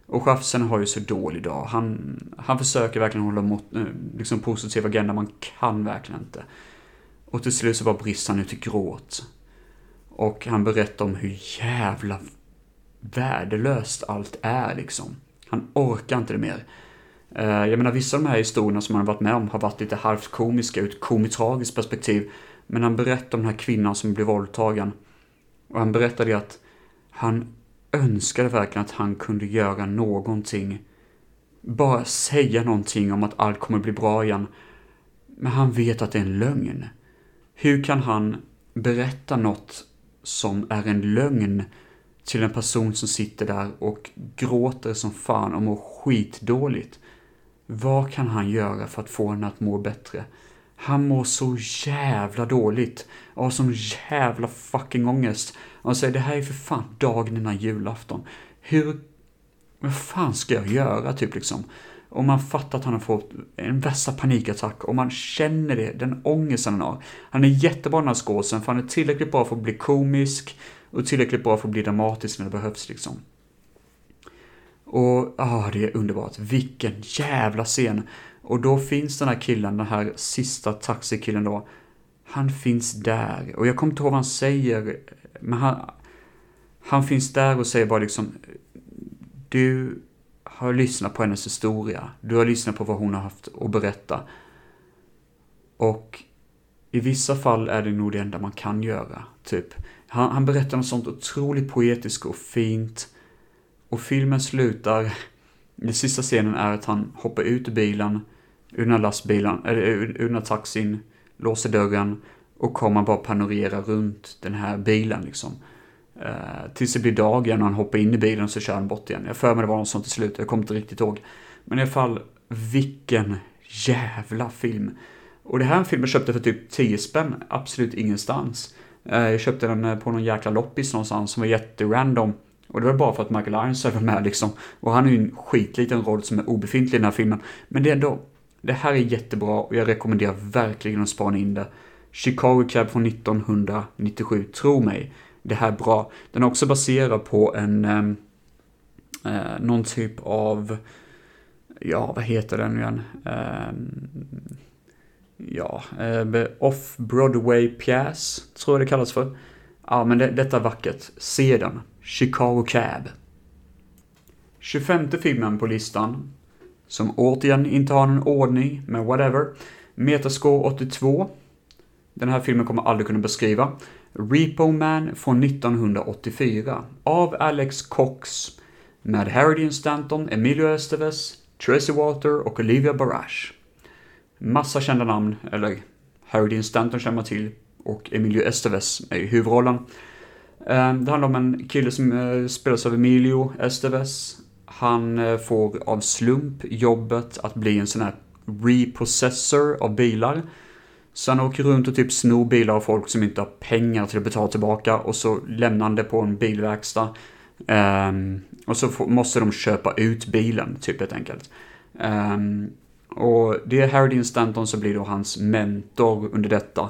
Och chauffören har ju så dålig dag. Han, han försöker verkligen hålla mot, eh, liksom positiv agenda, man kan verkligen inte. Och till slut så bara brister han ut i gråt. Och han berättar om hur jävla värdelöst allt är liksom. Han orkar inte det mer. Eh, jag menar, vissa av de här historierna som han varit med om har varit lite halvt komiska ur ett komiskt perspektiv. Men han berättar om den här kvinnan som blev våldtagen. Och han berättade att han önskade verkligen att han kunde göra någonting. Bara säga någonting om att allt kommer bli bra igen. Men han vet att det är en lögn. Hur kan han berätta något som är en lögn till en person som sitter där och gråter som fan och mår skitdåligt? Vad kan han göra för att få henne att må bättre? Han mår så jävla dåligt och har sån jävla fucking ångest. Han säger det här är för fan dagen innan julafton. Hur, vad fan ska jag göra typ liksom? Och man fattar att han har fått en värsta panikattack och man känner det, den ångesten han har. Han är jättebra den här skådisen för han är tillräckligt bra för att bli komisk och tillräckligt bra för att bli dramatisk när det behövs liksom. Och ah, det är underbart. Vilken jävla scen. Och då finns den här killen, den här sista taxikillen då. Han finns där. Och jag kommer inte ihåg vad han säger. Men han, han finns där och säger bara liksom. Du har lyssnat på hennes historia. Du har lyssnat på vad hon har haft att berätta. Och i vissa fall är det nog det enda man kan göra, typ. Han, han berättar något sånt otroligt poetiskt och fint. Och filmen slutar, den sista scenen är att han hoppar ut ur bilen, ur den här lastbilen, eller ur den här taxin, låser dörren och kommer bara panorera runt den här bilen liksom. Uh, tills det blir dag igen och han hoppar in i bilen och så kör han bort igen. Jag för mig det var något sånt till slut, jag kommer inte riktigt ihåg. Men i alla fall, vilken jävla film. Och det här är en film jag köpte för typ 10 spänn, absolut ingenstans. Uh, jag köpte den eh, på någon jäkla loppis någonstans som var jätterandom. Och det var bara för att Michael Ironside var med liksom. Och han är ju en skitliten roll som är obefintlig i den här filmen. Men det är ändå, det här är jättebra och jag rekommenderar verkligen att spana in det. Chicago Cab från 1997, tro mig. Det här är bra. Den är också baserad på en, ehm, eh, någon typ av, ja vad heter den nu igen? Eh, ja, eh, off-Broadway-pjäs, tror jag det kallas för. Ja, men det, detta är vackert. Se den. Chicago Cab. 25 filmen på listan, som återigen inte har någon ordning, men whatever. Metascore 82. Den här filmen kommer aldrig kunna beskriva. Repo Man från 1984 av Alex Cox med Harry Dean Stanton, Emilio Estevez, Tracy Walter och Olivia Barash. Massa kända namn, eller Harry Dean Stanton känner man till och Emilio Estevez är i huvudrollen. Ehm, det handlar om en kille som eh, spelas av Emilio Estevez. Han eh, får av slump jobbet att bli en sån här reprocessor av bilar. Så han åker runt och typ snor bilar av folk som inte har pengar till att betala tillbaka och så lämnar han det på en bilverkstad. Um, och så får, måste de köpa ut bilen, typ helt enkelt. Um, Och det är Harry Dean Stanton som blir då hans mentor under detta.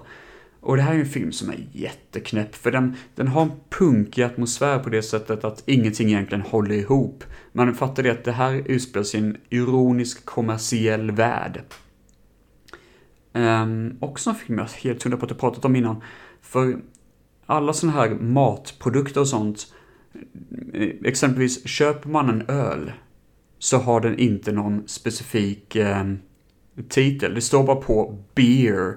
Och det här är en film som är jätteknäpp, för den, den har en punkig atmosfär på det sättet att ingenting egentligen håller ihop. Man fattar det att det här utspelar sig i en ironisk kommersiell värld. Um, också en film jag är helt hundra på att jag pratat om innan. För alla sådana här matprodukter och sånt, eh, exempelvis köper man en öl så har den inte någon specifik um, titel. Det står bara på beer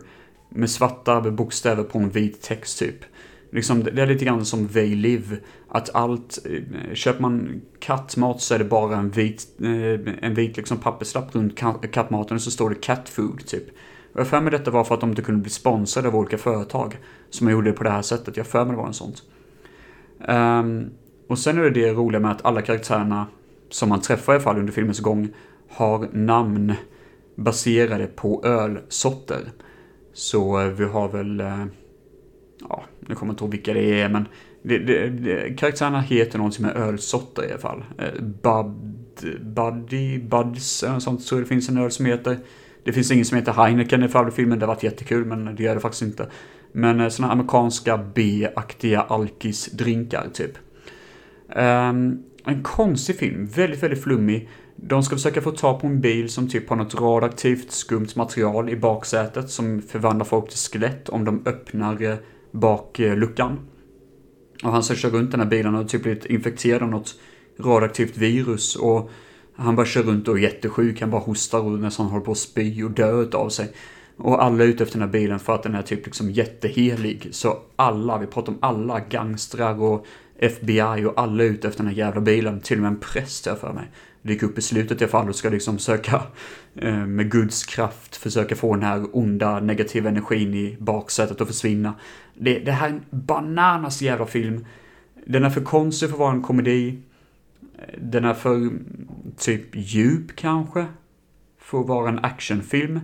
med svarta bokstäver på en vit text typ. Liksom, det är lite grann som They Live. Att allt, eh, köper man kattmat så är det bara en vit, eh, en vit liksom papperslapp runt kattmaten och så står det cat food typ. Och jag för mig detta var för att de inte kunde bli sponsrade av olika företag. Som gjorde det på det här sättet. Jag för mig det var en sånt. Um, ehm, och sen är det det roliga med att alla karaktärerna som man träffar i alla fall under filmens gång har namn baserade på ölsorter. Så vi har väl, eh, ja, nu kommer jag inte ihåg vilka det är, men det, det, det, karaktärerna heter någonting med ölsorter i alla fall. Eh, Bud, Buddy, Buds, eller något sånt, så det finns en öl som heter. Det finns ingen som heter Heineken i förra filmen, det har varit jättekul, men det gör det faktiskt inte. Men eh, sådana amerikanska B-aktiga alkisdrinkar typ. Um, en konstig film, väldigt, väldigt flummig. De ska försöka få tag på en bil som typ har något radioaktivt skumt material i baksätet som förvandlar folk till skelett om de öppnar eh, bakluckan. Eh, och han ska köra runt den här bilen och typ blivit infekterad av något radioaktivt virus och han bara kör runt och är jättesjuk, han bara hostar och nästan håller på att spy och dö av sig. Och alla är ute efter den här bilen för att den är typ liksom jättehelig. Så alla, vi pratar om alla gangstrar och FBI och alla är ute efter den här jävla bilen. Till och med en präst jag för mig. Dyker upp i slutet i alla fall och ska liksom söka eh, med Guds kraft försöka få den här onda negativa energin i baksätet att försvinna. Det, det här är en bananas jävla film. Den är för konstig för att vara en komedi. Den är för typ djup kanske. För att vara en actionfilm.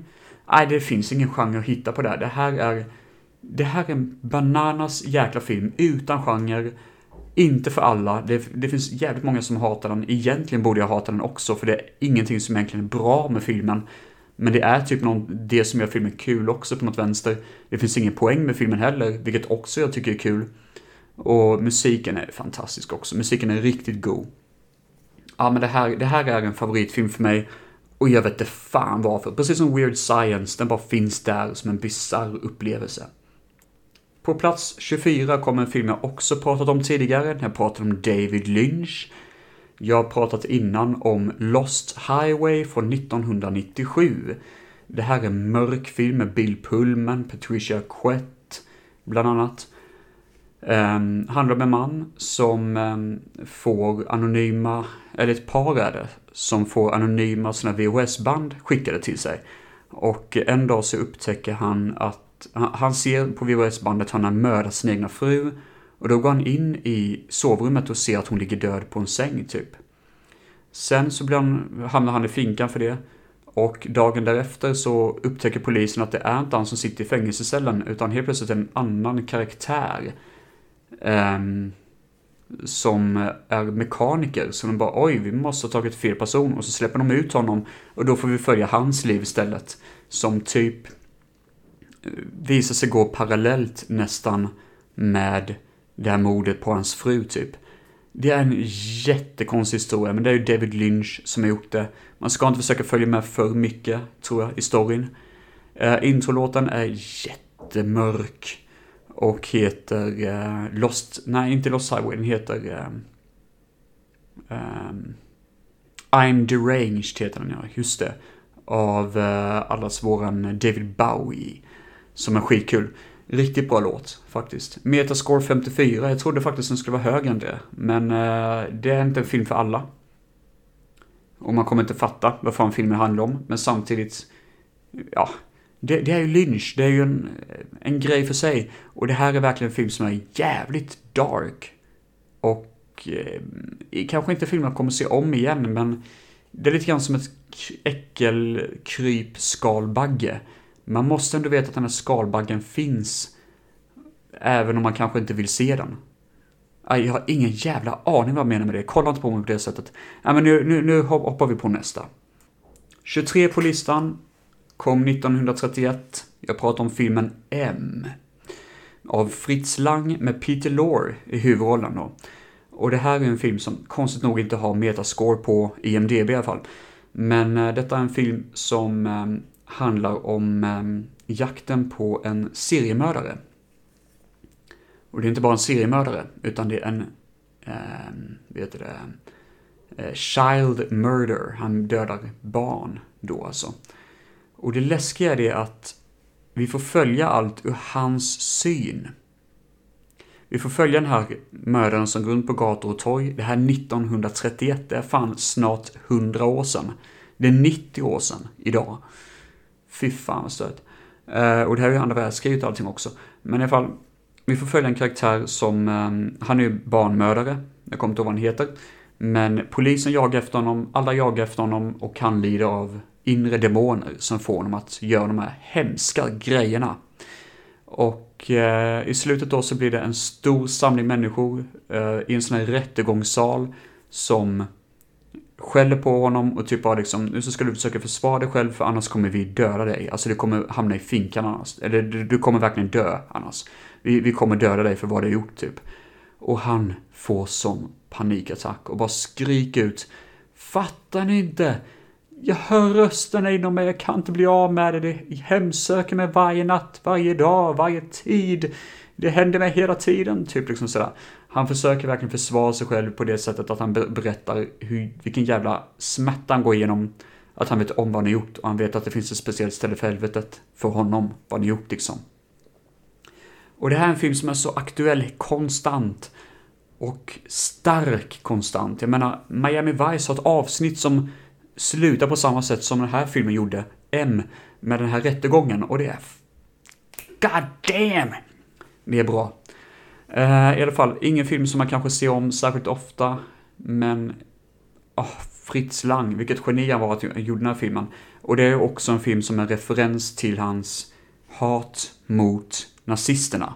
Nej, det finns ingen genre att hitta på det här. Det här är... Det här är en bananas jäkla film utan genre inte för alla. Det, det, finns jävligt många som hatar den. Egentligen borde jag hata den också, för det är ingenting som egentligen är bra med filmen. Men det är typ någon, det som gör filmen kul också på något vänster. Det finns ingen poäng med filmen heller, vilket också jag tycker är kul. Och musiken är fantastisk också. Musiken är riktigt god. Ja, men det här, det här är en favoritfilm för mig. Och jag vet inte fan varför. Precis som Weird Science, den bara finns där som en bizarr upplevelse. På plats 24 kommer en film jag också pratat om tidigare. Jag pratade om David Lynch. Jag har pratat innan om Lost Highway från 1997. Det här är en mörk film med Bill Pullman, Patricia Quett, bland annat. Um, handlar om en man som um, får anonyma, eller ett par är det, som får anonyma sina VHS-band skickade till sig. Och en dag så upptäcker han att han ser på VHS-bandet att han har mördat sin egna fru. Och då går han in i sovrummet och ser att hon ligger död på en säng typ. Sen så blir han, hamnar han i finkan för det. Och dagen därefter så upptäcker polisen att det är inte han som sitter i fängelsecellen utan helt plötsligt en annan karaktär. Um, som är mekaniker. Så de bara oj, vi måste ha tagit fel person. Och så släpper de ut honom. Och då får vi följa hans liv istället. Som typ visar sig gå parallellt nästan med det här mordet på hans fru typ. Det är en jättekonstig historia, men det är ju David Lynch som har gjort det. Man ska inte försöka följa med för mycket, tror jag, i storyn. Uh, introlåten är jättemörk. Och heter uh, Lost, nej inte Lost Highway, den heter um, um, I'm Deranged heter den ja, just det. Av uh, allas våran David Bowie. Som är skitkul. Riktigt bra låt faktiskt. Metascore 54, jag trodde faktiskt den skulle vara högre än det. Men eh, det är inte en film för alla. Och man kommer inte fatta vad fan filmen handlar om. Men samtidigt, ja, det, det, är ju Lynch, det är ju en, en grej för sig. Och det här är verkligen en film som är jävligt dark. Och eh, kanske inte filmen kommer se om igen, men det är lite grann som ett äckelkryp skalbagge man måste ändå veta att den här skalbaggen finns. Även om man kanske inte vill se den. Jag har ingen jävla aning vad jag menar med det. Kolla inte på mig på det sättet. Ja, men nu, nu, nu hoppar vi på nästa. 23 på listan kom 1931. Jag pratar om filmen M. Av Fritz Lang med Peter Lorre i huvudrollen då. Och det här är en film som konstigt nog inte har metascore på IMDB i alla fall. Men eh, detta är en film som eh, handlar om eh, jakten på en seriemördare. Och det är inte bara en seriemördare, utan det är en, eh, vet det, eh, child murder. Han dödar barn då alltså. Och det läskiga är det att vi får följa allt ur hans syn. Vi får följa den här mördaren som går runt på gator och torg. Det här är 1931, det är fan snart 100 år sedan. Det är 90 år sedan idag. Fy fan vad stört. Uh, och det här är ju andra världskriget och allting också. Men i alla fall, vi får följa en karaktär som, um, han är ju barnmördare. Jag kommer inte ihåg vad han heter. Men polisen jagar efter honom, alla jagar efter honom och han lider av inre demoner som får honom att göra de här hemska grejerna. Och eh, i slutet då så blir det en stor samling människor eh, i en sån här rättegångssal som skäller på honom och typ bara liksom, nu så ska du försöka försvara dig själv för annars kommer vi döda dig. Alltså du kommer hamna i finkan annars. Eller du, du kommer verkligen dö annars. Vi, vi kommer döda dig för vad du har gjort typ. Och han får sån panikattack och bara skriker ut Fattar ni inte? Jag hör rösterna inom mig, jag kan inte bli av med det. Det hemsöker mig varje natt, varje dag, varje tid. Det händer mig hela tiden, typ liksom sådär. Han försöker verkligen försvara sig själv på det sättet att han berättar hur, vilken jävla smärta han går igenom. Att han vet om vad han har gjort och han vet att det finns ett speciellt ställe för helvetet för honom, vad han har gjort liksom. Och det här är en film som är så aktuell konstant och stark konstant. Jag menar, Miami Vice har ett avsnitt som slutar på samma sätt som den här filmen gjorde, M, med den här rättegången och det är... God damn! Det är bra. Eh, I alla fall, ingen film som man kanske ser om särskilt ofta, men... Oh, Fritz Lang, vilket geni han var att han gjorde den här filmen. Och det är också en film som är referens till hans hat mot nazisterna.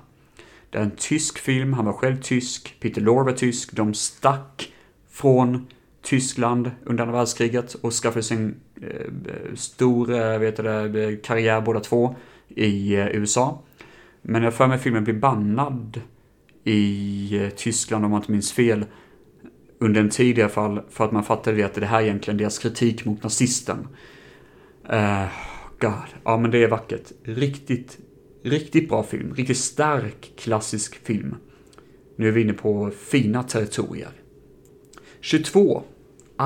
Det är en tysk film, han var själv tysk, Peter Lorre var tysk, de stack från Tyskland under andra världskriget och skaffade sig en eh, stor eh, vet det, karriär båda två i eh, USA. Men jag för mig filmen blir bannad i eh, Tyskland om man inte minns fel. Under en tid i alla fall, för att man fattade det att det här är egentligen deras kritik mot nazisten. Uh, God, ja men det är vackert. Riktigt, riktigt bra film. Riktigt stark klassisk film. Nu är vi inne på fina territorier. 22.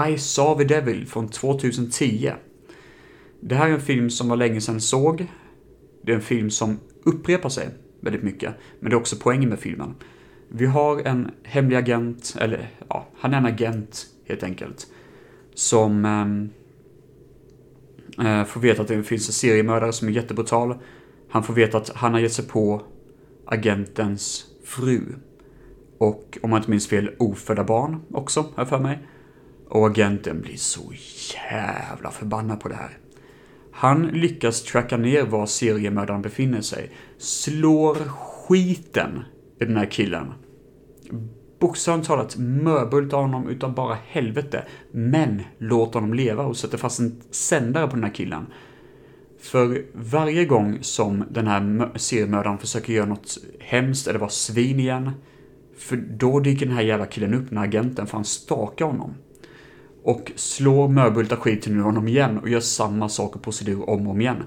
I saw the Devil från 2010. Det här är en film som var länge sedan såg. Det är en film som upprepar sig väldigt mycket, men det är också poängen med filmen. Vi har en hemlig agent, eller ja, han är en agent helt enkelt, som ehm, eh, får veta att det finns en seriemördare som är jättebrutal. Han får veta att han har gett sig på agentens fru. Och om jag inte minns fel, ofödda barn också, har jag för mig. Och agenten blir så jävla förbannad på det här. Han lyckas tracka ner var seriemördaren befinner sig. Slår skiten i den här killen. Bokstavligt talat mörbultar honom utav bara helvete. Men låter honom leva och sätter fast en sändare på den här killen. För varje gång som den här seriemördaren försöker göra något hemskt eller vara svin igen. För då dyker den här jävla killen upp, den här agenten, för han stakar honom och slår mörbultar skiten ur honom igen och gör samma sak och procedur om och om igen.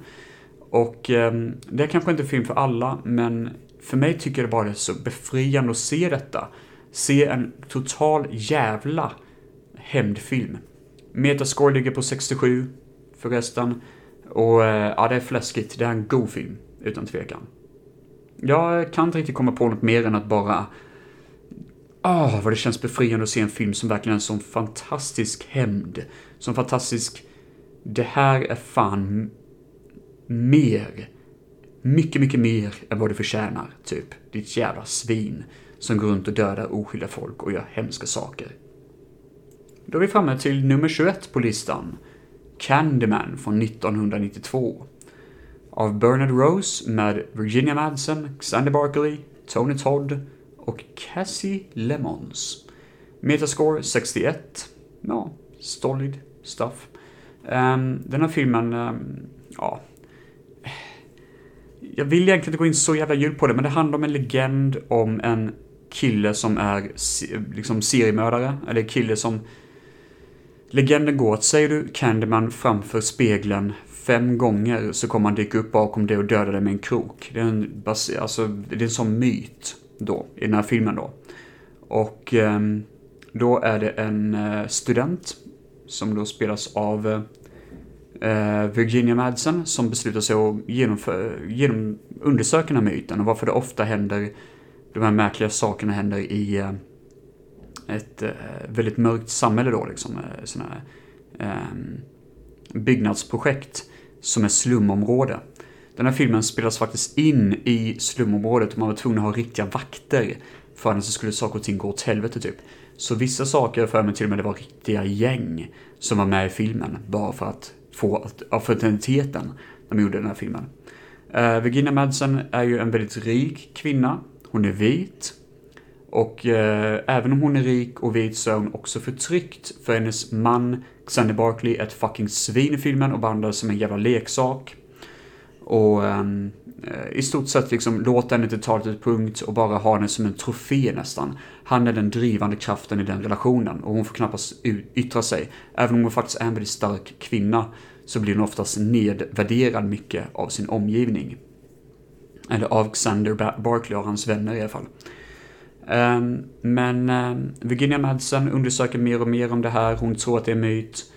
Och eh, det är kanske inte film för alla, men för mig tycker jag det bara är så befriande att se detta. Se en total jävla hämndfilm. Metascore ligger på 67 förresten. Och eh, ja, det är fläskigt. Det är en god film, utan tvekan. Jag kan inte riktigt komma på något mer än att bara Åh, oh, vad det känns befriande att se en film som verkligen är en sån fantastisk hämnd. Som fantastisk... Det här är fan mer. Mycket, mycket mer än vad du förtjänar, typ. Ditt jävla svin som går runt och dödar oskyldiga folk och gör hemska saker. Då är vi framme till nummer 21 på listan. Candyman från 1992. Av Bernard Rose med Virginia Madsen, Xander Barkley, Tony Todd och Cassie Lemons. Metascore 61. Ja, stolid stuff. Um, den här filmen, um, ja. Jag vill egentligen inte gå in så jävla djupt på det, men det handlar om en legend om en kille som är liksom seriemördare, eller kille som... Legenden går att säger du Candyman framför spegeln fem gånger så kommer han dyka upp bakom det och döda dig med en krok. Det är en, alltså, det är en sån myt då, i den här filmen då. Och ehm, då är det en eh, student som då spelas av eh, Virginia Madsen som beslutar sig att genomför, genom, undersöka den här myten och varför det ofta händer, de här märkliga sakerna händer i eh, ett väldigt mörkt samhälle då liksom. Såna här, ehm, byggnadsprojekt som är slumområde. Den här filmen spelas faktiskt in i slumområdet och man var tvungen att ha riktiga vakter för annars skulle saker och ting gå åt helvete typ. Så vissa saker för mig till och med det var riktiga gäng som var med i filmen bara för att få authenticiteten när de gjorde den här filmen. Uh, Virginia Madsen är ju en väldigt rik kvinna. Hon är vit. Och uh, även om hon är rik och vit så är hon också förtryckt för hennes man Xander Barkley är ett fucking svin i filmen och behandlas som en jävla leksak. Och um, i stort sett liksom låta henne inte ta det till punkt och bara ha henne som en trofé nästan. Han är den drivande kraften i den relationen och hon får knappast yttra sig. Även om hon faktiskt är en väldigt stark kvinna så blir hon oftast nedvärderad mycket av sin omgivning. Eller av Xander Barkley och hans vänner i alla fall. Um, men um, Virginia Madsen undersöker mer och mer om det här. Hon tror att det är myt.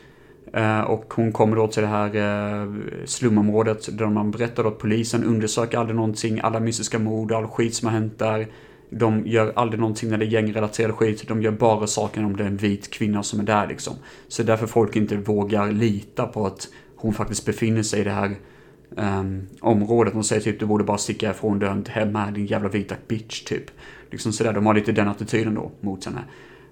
Eh, och hon kommer då till det här eh, slumområdet där man berättar att polisen undersöker aldrig någonting, alla mystiska mord och all skit som har hänt där. De gör aldrig någonting när det är gängrelaterad skit, de gör bara saker om det är en vit kvinna som är där liksom. Så därför folk inte vågar lita på att hon faktiskt befinner sig i det här um, området. De säger typ du borde bara sticka ifrån, du är inte hemma, din jävla vita bitch typ. Liksom sådär, de har lite den attityden då mot henne.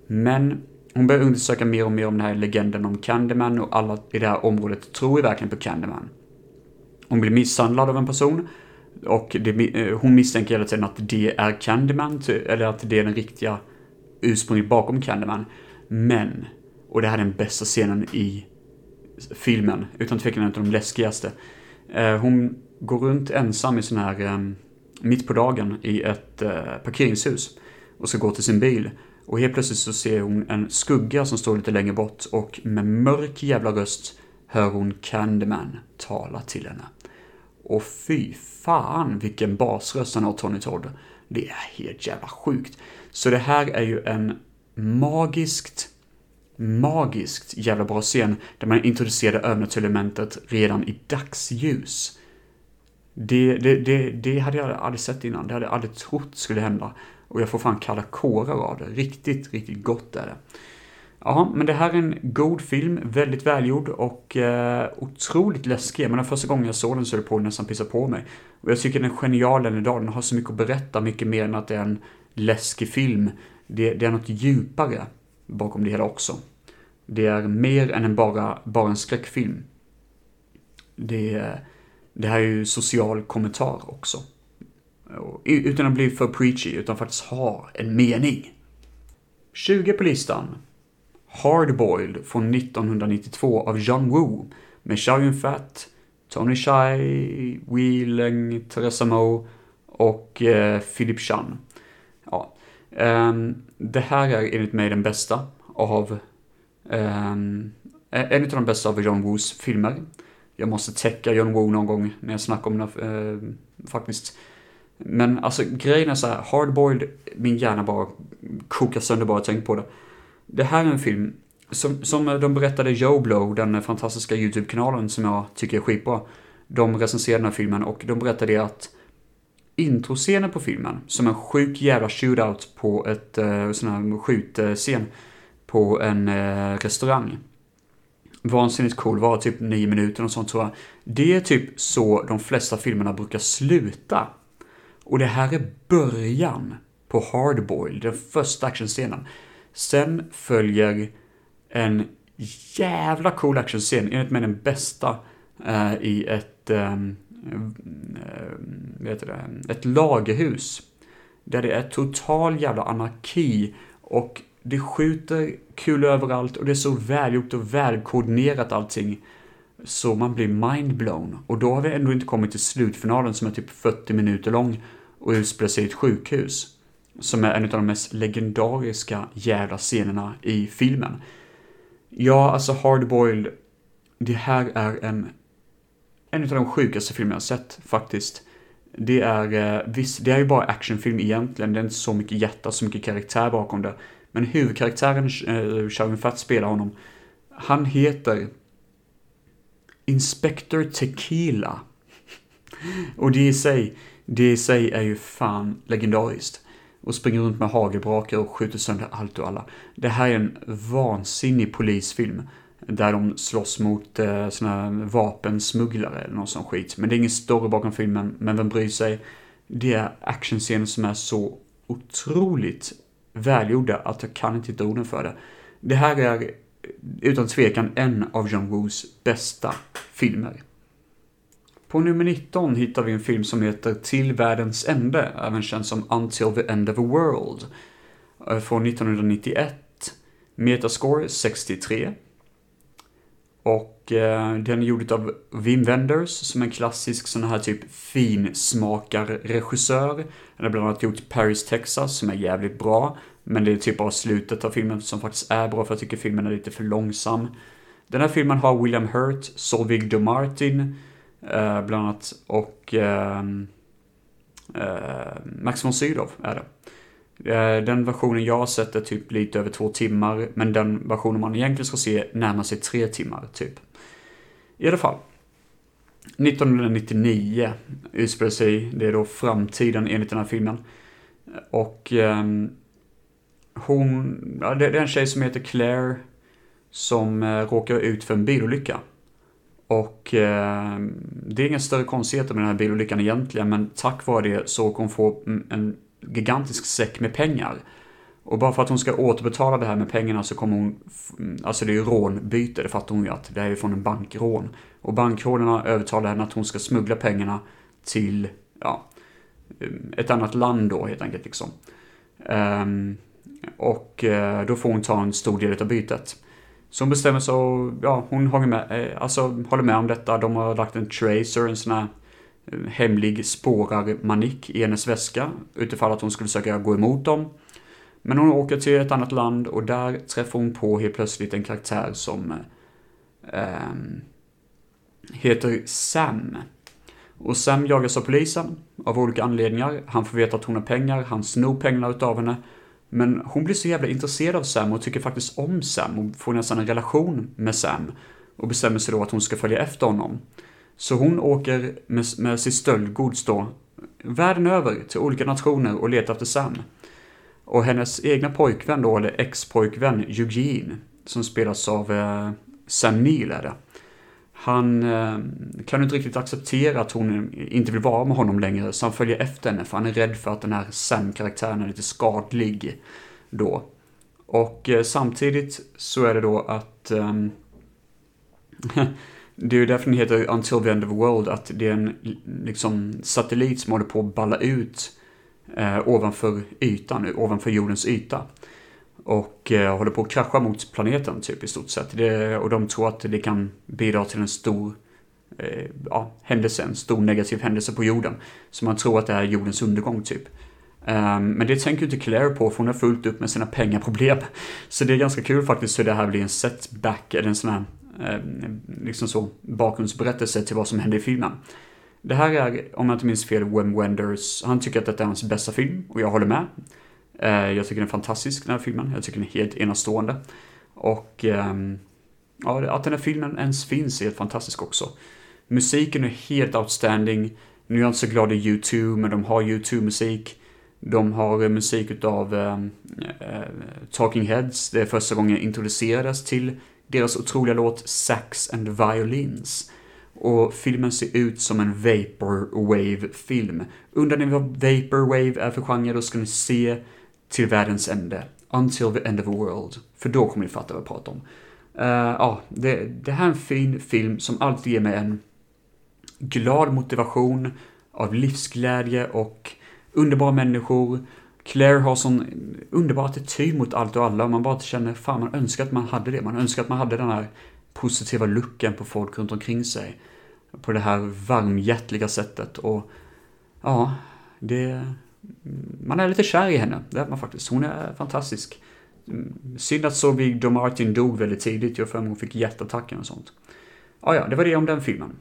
Men hon börjar undersöka mer och mer om den här legenden om Candyman och alla i det här området tror ju verkligen på Candyman. Hon blir misshandlad av en person och det, eh, hon misstänker hela tiden att det är Candyman, eller att det är den riktiga ursprunget bakom Candyman. Men, och det här är den bästa scenen i filmen, utan tvekan en av de läskigaste. Eh, hon går runt ensam i sån här eh, mitt på dagen i ett parkeringshus och ska gå till sin bil. Och helt plötsligt så ser hon en skugga som står lite längre bort och med mörk jävla röst hör hon Candyman tala till henne. Och fy fan vilken basröst han har Tony Todd. Det är helt jävla sjukt. Så det här är ju en magiskt, magiskt jävla bra scen där man introducerar det redan i dagsljus. Det, det, det, det hade jag aldrig sett innan. Det hade jag aldrig trott skulle hända. Och jag får fan kalla kårar av det. Riktigt, riktigt gott är det. Ja, men det här är en god film, väldigt välgjord och eh, otroligt läskig. Men den första gången jag såg den så höll det på att nästan pissa på mig. Och jag tycker den är genial än idag. Den har så mycket att berätta, mycket mer än att det är en läskig film. Det, det är något djupare bakom det hela också. Det är mer än en bara, bara en skräckfilm. Det det här är ju social kommentar också. Utan att bli för preachy, utan faktiskt ha en mening. 20 på listan. Hardboiled från 1992 av John Woo med Chow Yun-Fat, Tony Shai, Wheeling, Theresa Mo och eh, Philip Chan. Ja. Um, det här är enligt mig den bästa av um, en av de bästa av John Woos filmer jag måste täcka John Woo någon gång när jag snackar om den eh, faktiskt. Men alltså grejen är så här, Hardboiled, min hjärna bara kokar sönder bara jag tänker på det. Det här är en film som, som de berättade Joe Blow, den fantastiska YouTube-kanalen som jag tycker är skitbra. De recenserade den här filmen och de berättade att introscenen på filmen, som en sjuk jävla shootout på ett uh, sån här skjutscen på en uh, restaurang vansinnigt cool, var typ nio minuter och sånt tror jag. Det är typ så de flesta filmerna brukar sluta. Och det här är början på Hardboiled, den första actionscenen. Sen följer en jävla cool actionscen, enligt mig den bästa eh, i ett, eh, mm, eh det, ett lagerhus. Där det är total jävla anarki och det skjuter kul överallt och det är så välgjort och välkoordinerat allting. Så man blir mindblown. Och då har vi ändå inte kommit till slutfinalen som är typ 40 minuter lång och utspelar sig i ett sjukhus. Som är en av de mest legendariska jävla scenerna i filmen. Ja, alltså Hardboiled, det här är en, en av de sjukaste filmer jag sett faktiskt. Det är, eh, visst, det är ju bara actionfilm egentligen, det är inte så mycket hjärta, så mycket karaktär bakom det. Men huvudkaraktären, eh, Sharon Fat spelar honom, han heter Inspector Tequila. Och det i sig, det i sig är ju fan legendariskt. Och springer runt med hagelbrakar och skjuter sönder allt och alla. Det här är en vansinnig polisfilm. Där de slåss mot eh, såna vapensmugglare eller någon sån skit. Men det är ingen story bakom filmen, men vem bryr sig? Det är actionscener som är så otroligt välgjorda att jag kan inte hitta orden för det. Det här är utan tvekan en av John Woos bästa filmer. På nummer 19 hittar vi en film som heter Till världens ände, även känd som Until the End of the World, eh, från 1991. Metascore 63. Och eh, den är gjord av Wim Wenders, som är en klassisk sån här typ finsmakar-regissör. Han har bland annat gjort Paris, Texas, som är jävligt bra. Men det är typ bara slutet av filmen som faktiskt är bra, för jag tycker filmen är lite för långsam. Den här filmen har William Hurt, Solvig de Martin, eh, bland annat, och eh, eh, Max von Sydow är det. Eh, den versionen jag har sett är typ lite över två timmar, men den versionen man egentligen ska se närmar sig tre timmar, typ. I alla fall. 1999 utspelar sig, det är då framtiden enligt den här filmen. Och ehm, hon, ja, det är en tjej som heter Claire som eh, råkar ut för en bilolycka. Och eh, det är inga större konstigheter med den här bilolyckan egentligen, men tack vare det så kommer hon få mm, en gigantisk säck med pengar. Och bara för att hon ska återbetala det här med pengarna så kommer hon, mm, alltså det är ju rånbyte, det fattar hon ju att det är ju från en bankrån. Och bankrånarna övertalar henne att hon ska smuggla pengarna till, ja, mm, ett annat land då helt enkelt liksom. Um, och eh, då får hon ta en stor del av bytet. Så hon bestämmer sig och, ja, hon håller med, eh, alltså, håller med om detta. De har lagt en tracer, en sån här eh, hemlig spårarmanik i hennes väska utifall att hon skulle försöka gå emot dem. Men hon åker till ett annat land och där träffar hon på helt plötsligt en karaktär som eh, ehm, heter Sam. Och Sam jagas av polisen av olika anledningar. Han får veta att hon har pengar, han snor pengarna utav henne. Men hon blir så jävla intresserad av Sam och tycker faktiskt om Sam och får nästan en relation med Sam. Och bestämmer sig då att hon ska följa efter honom. Så hon åker med, med sitt stöldgods då världen över till olika nationer och letar efter Sam. Och hennes egna pojkvän då, eller ex-pojkvän Eugene, som spelas av eh, Sam Neill är det. Han eh, kan inte riktigt acceptera att hon inte vill vara med honom längre, så han följer efter henne för han är rädd för att den här Sam-karaktären är lite skadlig då. Och eh, samtidigt så är det då att Eh, Det är ju därför den heter Until the End of the World, att det är en liksom, satellit som håller på att balla ut eh, ovanför ytan, ovanför jordens yta. Och eh, håller på att krascha mot planeten typ i stort sett. Det, och de tror att det kan bidra till en stor eh, ja, händelse, en stor negativ händelse på jorden. Så man tror att det är jordens undergång typ. Um, men det tänker inte Claire på för hon har fullt upp med sina pengaproblem. Så det är ganska kul faktiskt hur det här blir en setback, eller en sån här Eh, liksom så, bakgrundsberättelse till vad som hände i filmen. Det här är, om jag inte minns fel, Wim Wenders, han tycker att detta är hans bästa film, och jag håller med. Eh, jag tycker den är fantastisk, den här filmen. Jag tycker den är helt enastående. Och ehm, ja, att den här filmen ens finns är helt fantastisk också. Musiken är helt outstanding. Nu är jag inte så glad i YouTube, men de har YouTube-musik. De har eh, musik utav äh, Talking Heads. Det är första gången jag introducerades till deras otroliga låt Sax and Violins. Och filmen ser ut som en Vaporwave-film. Undrar ni vad Vaporwave är för genre, då ska ni se till världens ände. Until the end of the world. För då kommer ni fatta vad jag pratar om. Uh, ja, det, det här är en fin film som alltid ger mig en glad motivation av livsglädje och underbara människor Claire har sån underbar attityd mot allt och alla och man bara känner, fan man önskar att man hade det. Man önskar att man hade den här positiva looken på folk runt omkring sig. På det här varmhjärtliga sättet och ja, det... Man är lite kär i henne, det är man faktiskt. Hon är fantastisk. Mm, synd att så Domartin Martin dog väldigt tidigt, jag för mig hon fick hjärtattacken och sånt. Ah, ja, det var det om den filmen.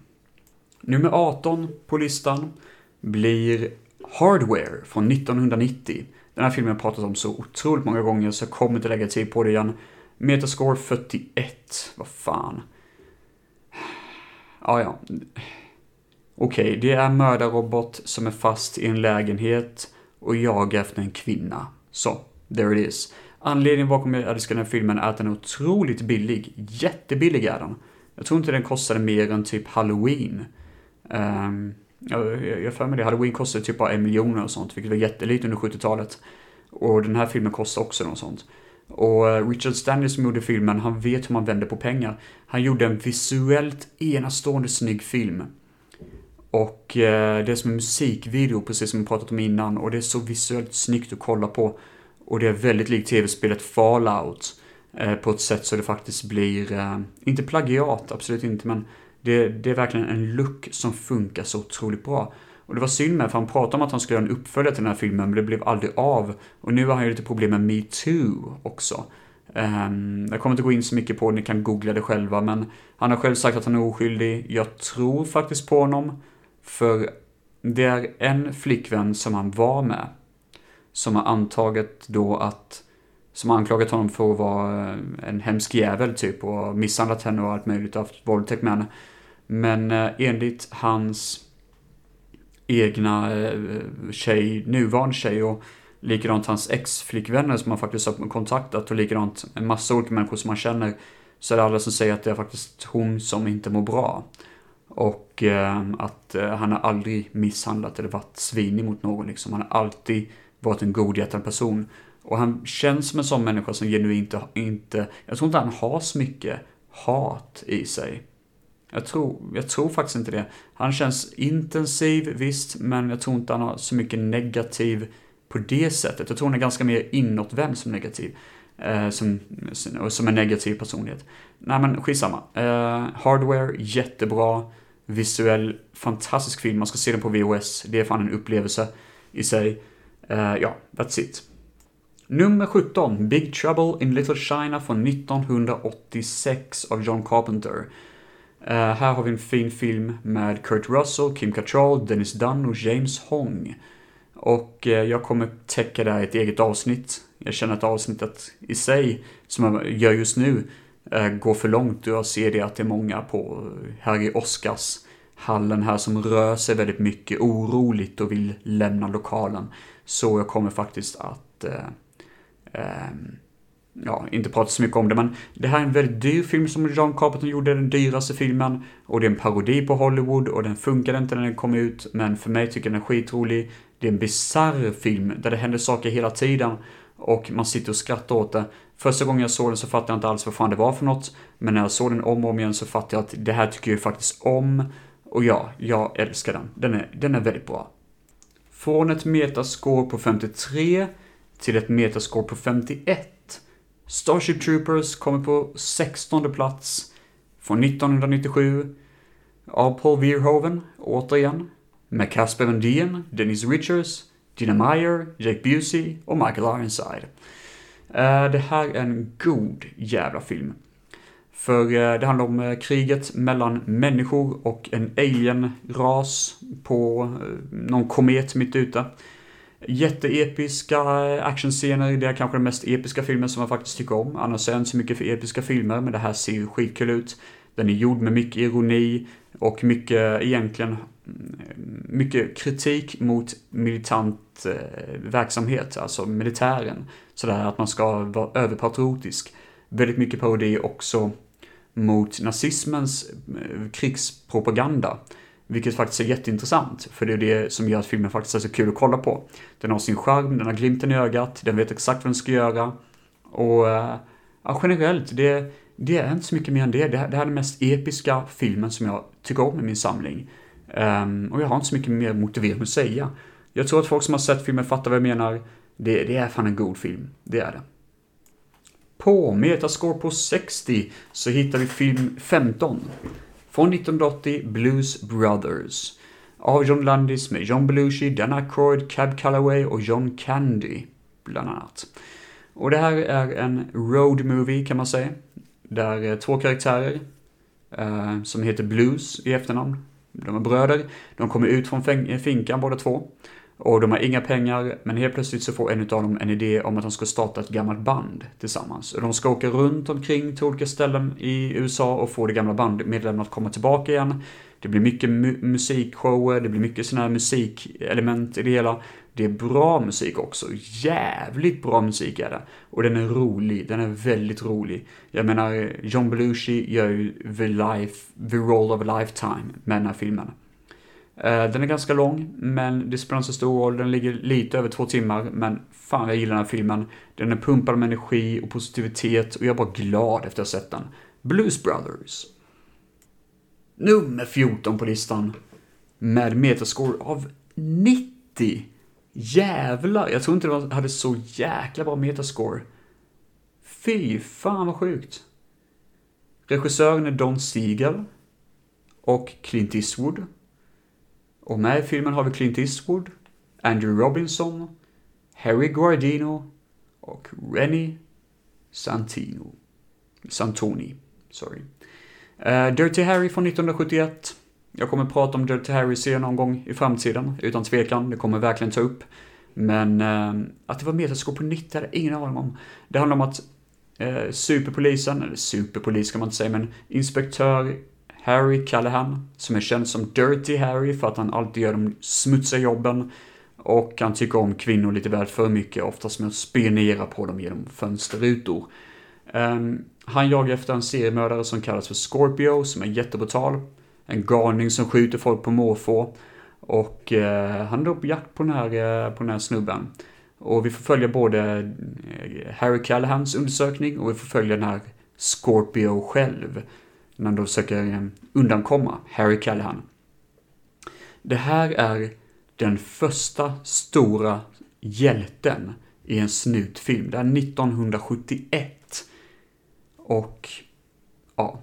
Nummer 18 på listan blir Hardware från 1990. Den här filmen har jag pratat om så otroligt många gånger så jag kommer inte lägga tid på det igen. Metascore 41. Vad fan. Ah, ja. Okej, okay, det är en mördarrobot som är fast i en lägenhet och jagar efter en kvinna. Så, there it is. Anledningen bakom att jag älskar den här filmen är att den är otroligt billig. Jättebillig är den. Jag tror inte den kostade mer än typ Halloween. Um, jag, jag för mig det, Halloween kostade typ bara en miljon och sånt, vilket var jättelite under 70-talet. Och den här filmen kostar också något sånt. Och eh, Richard Stanley som gjorde filmen, han vet hur man vänder på pengar. Han gjorde en visuellt enastående snygg film. Och eh, det är som en musikvideo, precis som vi pratat om innan, och det är så visuellt snyggt att kolla på. Och det är väldigt likt tv-spelet Fallout. Eh, på ett sätt så det faktiskt blir, eh, inte plagiat, absolut inte, men det, det är verkligen en look som funkar så otroligt bra. Och det var synd med, för han pratade om att han skulle göra en uppföljare till den här filmen, men det blev aldrig av. Och nu har han ju lite problem med MeToo också. Um, jag kommer inte gå in så mycket på det, ni kan googla det själva, men han har själv sagt att han är oskyldig. Jag tror faktiskt på honom, för det är en flickvän som han var med, som har antagit då att, som har anklagat honom för att vara eh, en hemsk jävel typ, och misshandlat henne och allt möjligt, och haft våldtäkt med henne. Men eh, enligt hans egna eh, tjej, nuvarande tjej och likadant hans ex-flickvänner som han faktiskt har kontaktat och likadant en massa olika människor som han känner så är det alla som säger att det är faktiskt hon som inte mår bra. Och eh, att eh, han har aldrig misshandlat eller varit svinig mot någon liksom. Han har alltid varit en godhjärtad person. Och han känns som en sån människa som genuint inte, jag tror inte han har så mycket hat i sig. Jag tror, jag tror faktiskt inte det. Han känns intensiv, visst, men jag tror inte han har så mycket negativ på det sättet. Jag tror han är ganska mer inåtvänd som negativ. Eh, som, som en negativ personlighet. Nej men skitsamma. Eh, hardware, jättebra. Visuell, fantastisk film. Man ska se den på VHS. Det är fan en upplevelse i sig. Uh, ja, that's it. Nummer 17, Big Trouble in Little China från 1986 av John Carpenter. Uh, här har vi en fin film med Kurt Russell, Kim Cattrall, Dennis Dunn och James Hong. Och uh, jag kommer täcka det här i ett eget avsnitt. Jag känner att avsnittet i sig, som jag gör just nu, uh, går för långt och jag ser det att det är många på, här i hallen här som rör sig väldigt mycket oroligt och vill lämna lokalen. Så jag kommer faktiskt att um, ja, inte prata så mycket om det, men det här är en väldigt dyr film som John Carpenter gjorde, den dyraste filmen. Och det är en parodi på Hollywood och den funkade inte när den kom ut, men för mig tycker jag den är skitrolig. Det är en bizarr film där det händer saker hela tiden och man sitter och skrattar åt det. Första gången jag såg den så fattade jag inte alls vad fan det var för något, men när jag såg den om och om igen så fattade jag att det här tycker jag faktiskt om. Och ja, jag älskar den. Den är, den är väldigt bra. Från ett metascore på 53 till ett metascore på 51 Starship Troopers kommer på 16 plats från 1997 av Paul Verhoeven, återigen, med Casper Van Dien, Dennis Richards, Dina Meyer, Jake Busey och Michael Ironside. Eh, det här är en god jävla film. För eh, det handlar om eh, kriget mellan människor och en alien-ras på eh, någon komet mitt ute. Jätteepiska actionscener, det är kanske den mest episka filmen som jag faktiskt tycker om. Annars är jag inte så mycket för episka filmer, men det här ser ju skitkul ut. Den är gjord med mycket ironi och mycket, egentligen, mm, mycket kritik mot militant eh, verksamhet, alltså militären. Sådär att man ska vara överpatriotisk. Väldigt mycket parodi också mot nazismens eh, krigspropaganda. Vilket faktiskt är jätteintressant, för det är det som gör att filmen faktiskt är så kul att kolla på. Den har sin charm, den har glimten i ögat, den vet exakt vad den ska göra. Och eh, ja, generellt, det, det är inte så mycket mer än det. Det, här är den mest episka filmen som jag tycker om i min samling. Um, och jag har inte så mycket mer motivering att säga. Jag tror att folk som har sett filmen fattar vad jag menar. Det, det är fan en god film, det är det. På Metascore på 60 så hittar vi film 15. Från 1980, Blues Brothers. Av John Landis med John Belushi, Dan Aykroyd, Cab Calloway och John Candy, bland annat. Och det här är en road movie kan man säga. Där eh, två karaktärer, eh, som heter Blues i efternamn, de är bröder, de kommer ut från eh, finkan båda två. Och de har inga pengar, men helt plötsligt så får en av dem en idé om att de ska starta ett gammalt band tillsammans. Och de ska åka runt omkring till olika ställen i USA och få det gamla bandmedlemmarna att komma tillbaka igen. Det blir mycket mu musikshower, det blir mycket sådana här musikelement i det hela. Det är bra musik också, jävligt bra musik är det. Och den är rolig, den är väldigt rolig. Jag menar, John Belushi gör ju the, life, the role of a lifetime med den här filmen. Eh, den är ganska lång, men det spelar inte så stor roll. Den ligger lite över två timmar, men fan jag gillar den här filmen. Den är pumpad med energi och positivitet och jag är bara glad efter att ha sett den. Blues Brothers. Nummer 14 på listan. Med metascore av 90. Jävlar, jag tror inte det hade så jäkla bra metascore. Fy fan vad sjukt. Regissören är Don Siegel och Clint Eastwood. Och med i filmen har vi Clint Eastwood, Andrew Robinson, Harry Guardino och Rennie Santino. Santoni, sorry. Uh, Dirty Harry från 1971. Jag kommer prata om Dirty Harry serien någon gång i framtiden, utan tvekan. Det kommer verkligen ta upp. Men uh, att det var metaskop på 90 hade ingen aning om. Det handlar om att uh, superpolisen, eller superpolis kan man inte säga, men inspektör Harry Callahan, som är känd som Dirty Harry för att han alltid gör de smutsiga jobben. Och han tycker om kvinnor lite väl för mycket, oftast med att spionera på dem genom fönsterrutor. Um, han jagar efter en seriemördare som kallas för Scorpio, som är jättebrutal. En galning som skjuter folk på måfå. Och uh, han är då på jakt på den, här, uh, på den här snubben. Och vi får följa både eh, Harry Callahans undersökning och vi får följa den här Scorpio själv när de försöker undankomma Harry Callahan. Det här är den första stora hjälten i en snutfilm. Det är 1971. Och ja,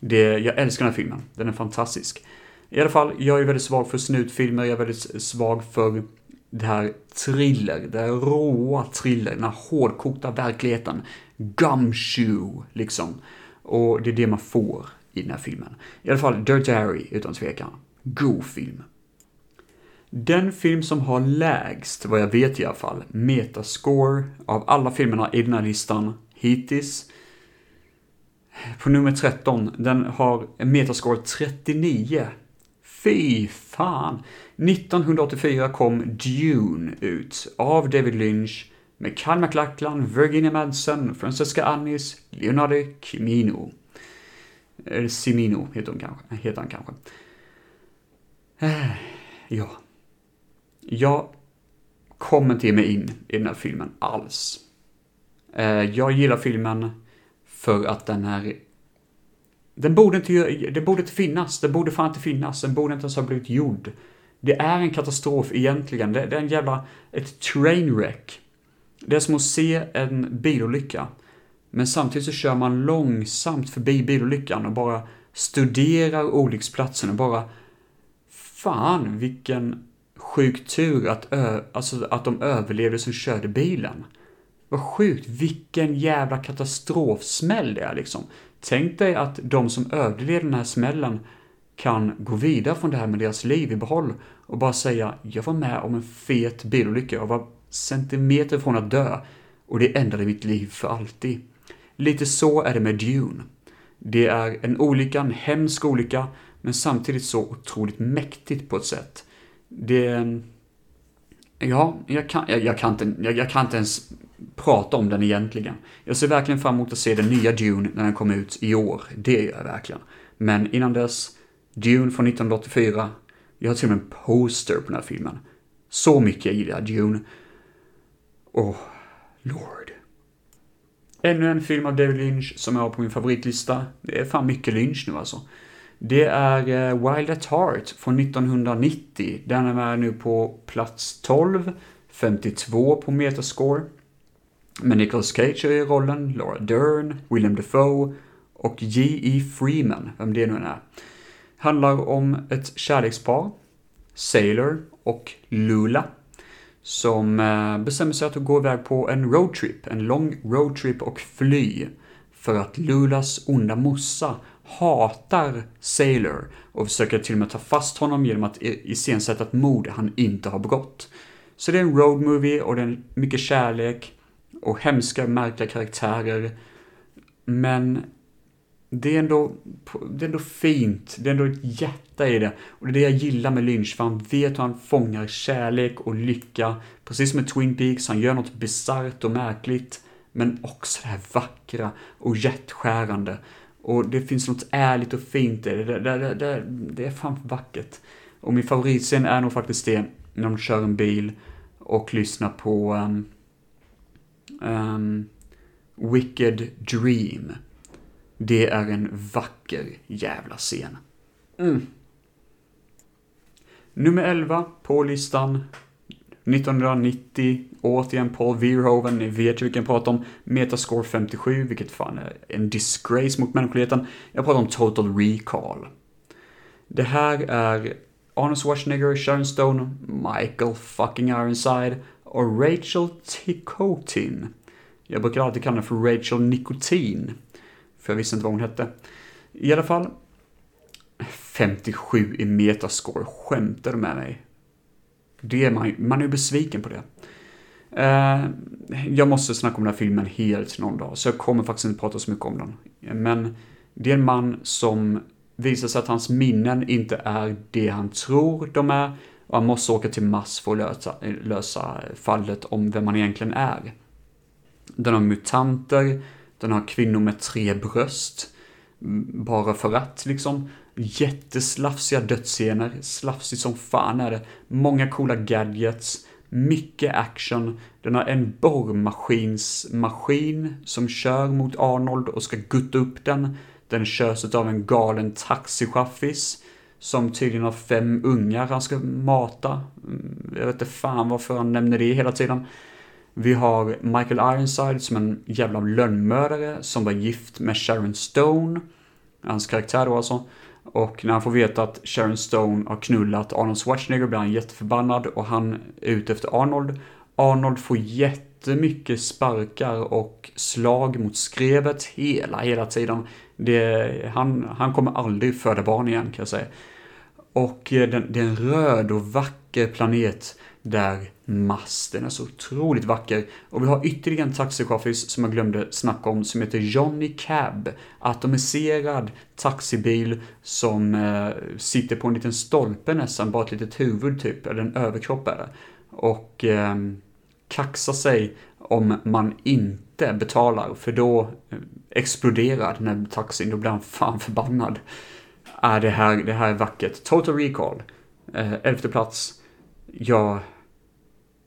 det, jag älskar den här filmen. Den är fantastisk. I alla fall, jag är väldigt svag för snutfilmer, jag är väldigt svag för det här thriller, det här råa thriller, den här hårdkokta verkligheten. Gumshoe, liksom. Och det är det man får i den här filmen. I alla fall Dirty Harry, utan tvekan. God film. Den film som har lägst, vad jag vet i alla fall, metascore av alla filmerna i den här listan hittills. På nummer 13, den har en metascore 39. Fy fan! 1984 kom Dune ut av David Lynch med Kyle MacLachlan, Virginia Madsen, Francesca Annis, Leonardo Cimino. Eller Cimino heter, hon kanske, heter han kanske. Eh, ja. Jag kommer inte ge mig in i den här filmen alls. Eh, jag gillar filmen för att den är... Den borde inte, den borde inte finnas, den borde fan inte finnas, den borde inte ens ha blivit gjord. Det är en katastrof egentligen, det, det är en jävla... ett trainwreck. Det är som att se en bilolycka. Men samtidigt så kör man långsamt förbi bilolyckan och bara studerar olycksplatsen och bara Fan vilken sjuk tur att, ö alltså att de överlevde som körde bilen. Vad sjukt, vilken jävla katastrofsmäll det är liksom. Tänk dig att de som överlevde den här smällen kan gå vidare från det här med deras liv i behåll och bara säga jag var med om en fet bilolycka, jag var centimeter från att dö och det ändrade mitt liv för alltid. Lite så är det med Dune. Det är en olycka, en hemsk olycka, men samtidigt så otroligt mäktigt på ett sätt. Det... Ja, jag kan, jag, jag kan, inte, jag, jag, kan inte ens prata om den egentligen. Jag ser verkligen fram emot att se den nya Dune när den kommer ut i år. Det gör jag verkligen. Men innan dess, Dune från 1984. Jag har till och med en poster på den här filmen. Så mycket jag gillar Dune. Oh, Lord. Ännu en film av David Lynch som jag har på min favoritlista. Det är fan mycket Lynch nu alltså. Det är eh, Wild at Heart från 1990. Den är med nu på plats 12, 52 på Metascore. Med Nicolas Cage i rollen, Laura Dern, William Defoe och J.E. Freeman, vem det nu än är. Handlar om ett kärlekspar, Sailor och Lula, som eh, bestämmer sig att gå iväg på en roadtrip, en lång roadtrip och fly. För att Lulas onda morsa hatar Sailor och försöker till och med ta fast honom genom att iscensätta ett mord han inte har begått. Så det är en roadmovie och det är mycket kärlek och hemska, märkliga karaktärer. Men det är, ändå, det är ändå fint, det är ändå ett hjärta i det. Och det är det jag gillar med Lynch, för han vet hur han fångar kärlek och lycka. Precis som med Twin Peaks, han gör något bisarrt och märkligt. Men också det här vackra och hjärtskärande. Och det finns något ärligt och fint i det. Det, det, det, det är fan vackert. Och min favoritscen är nog faktiskt det, när de kör en bil och lyssnar på um, um, Wicked Dream. Det är en vacker jävla scen. Mm. Nummer 11 på listan. 1990, återigen Paul Verhoeven, ni vet ju vilken jag pratar om. Metascore 57, vilket fan är en disgrace mot mänskligheten. Jag pratar om Total Recall. Det här är Arnold Schwarzenegger, Sharon Stone, Michael fucking Ironside och Rachel Ticotin. Jag brukar alltid kalla henne för Rachel Nikotin. För jag visste inte vad hon hette. I alla fall, 57 i metascore. Skämtar du med mig? Det är man, man är ju besviken på det. Eh, jag måste snacka om den här filmen helt någon dag, så jag kommer faktiskt inte prata så mycket om den. Men det är en man som visar sig att hans minnen inte är det han tror de är och han måste åka till Mars för att lösa, lösa fallet om vem han egentligen är. Den har mutanter, den har kvinnor med tre bröst. Bara för att liksom. Jätteslafsiga dödsscener. Slafsigt som fan är det. Många coola gadgets. Mycket action. Den har en borrmaskinsmaskin som kör mot Arnold och ska gutta upp den. Den körs av en galen taxichaffis som tydligen har fem ungar han ska mata. Mm, jag vet inte fan varför han nämner det hela tiden. Vi har Michael Ironside som en jävla lönnmördare som var gift med Sharon Stone. Hans karaktär då alltså. Och när han får veta att Sharon Stone har knullat Arnold Schwarzenegger blir han jätteförbannad och han är ute efter Arnold. Arnold får jättemycket sparkar och slag mot skrevet hela, hela tiden. Det, han, han kommer aldrig föda barn igen kan jag säga. Och eh, det är en röd och vacker planet där masten är så otroligt vacker. Och vi har ytterligare en taxichaffis som jag glömde snacka om som heter Johnny Cab. Atomiserad taxibil som eh, sitter på en liten stolpe nästan, bara ett litet huvud typ, eller en överkropp är det. Och eh, kaxar sig om man inte betalar, för då eh, exploderar den här taxin, då blir han fan förbannad. Äh, det, här, det här är vackert. Total Recall, eh, elfte plats. Jag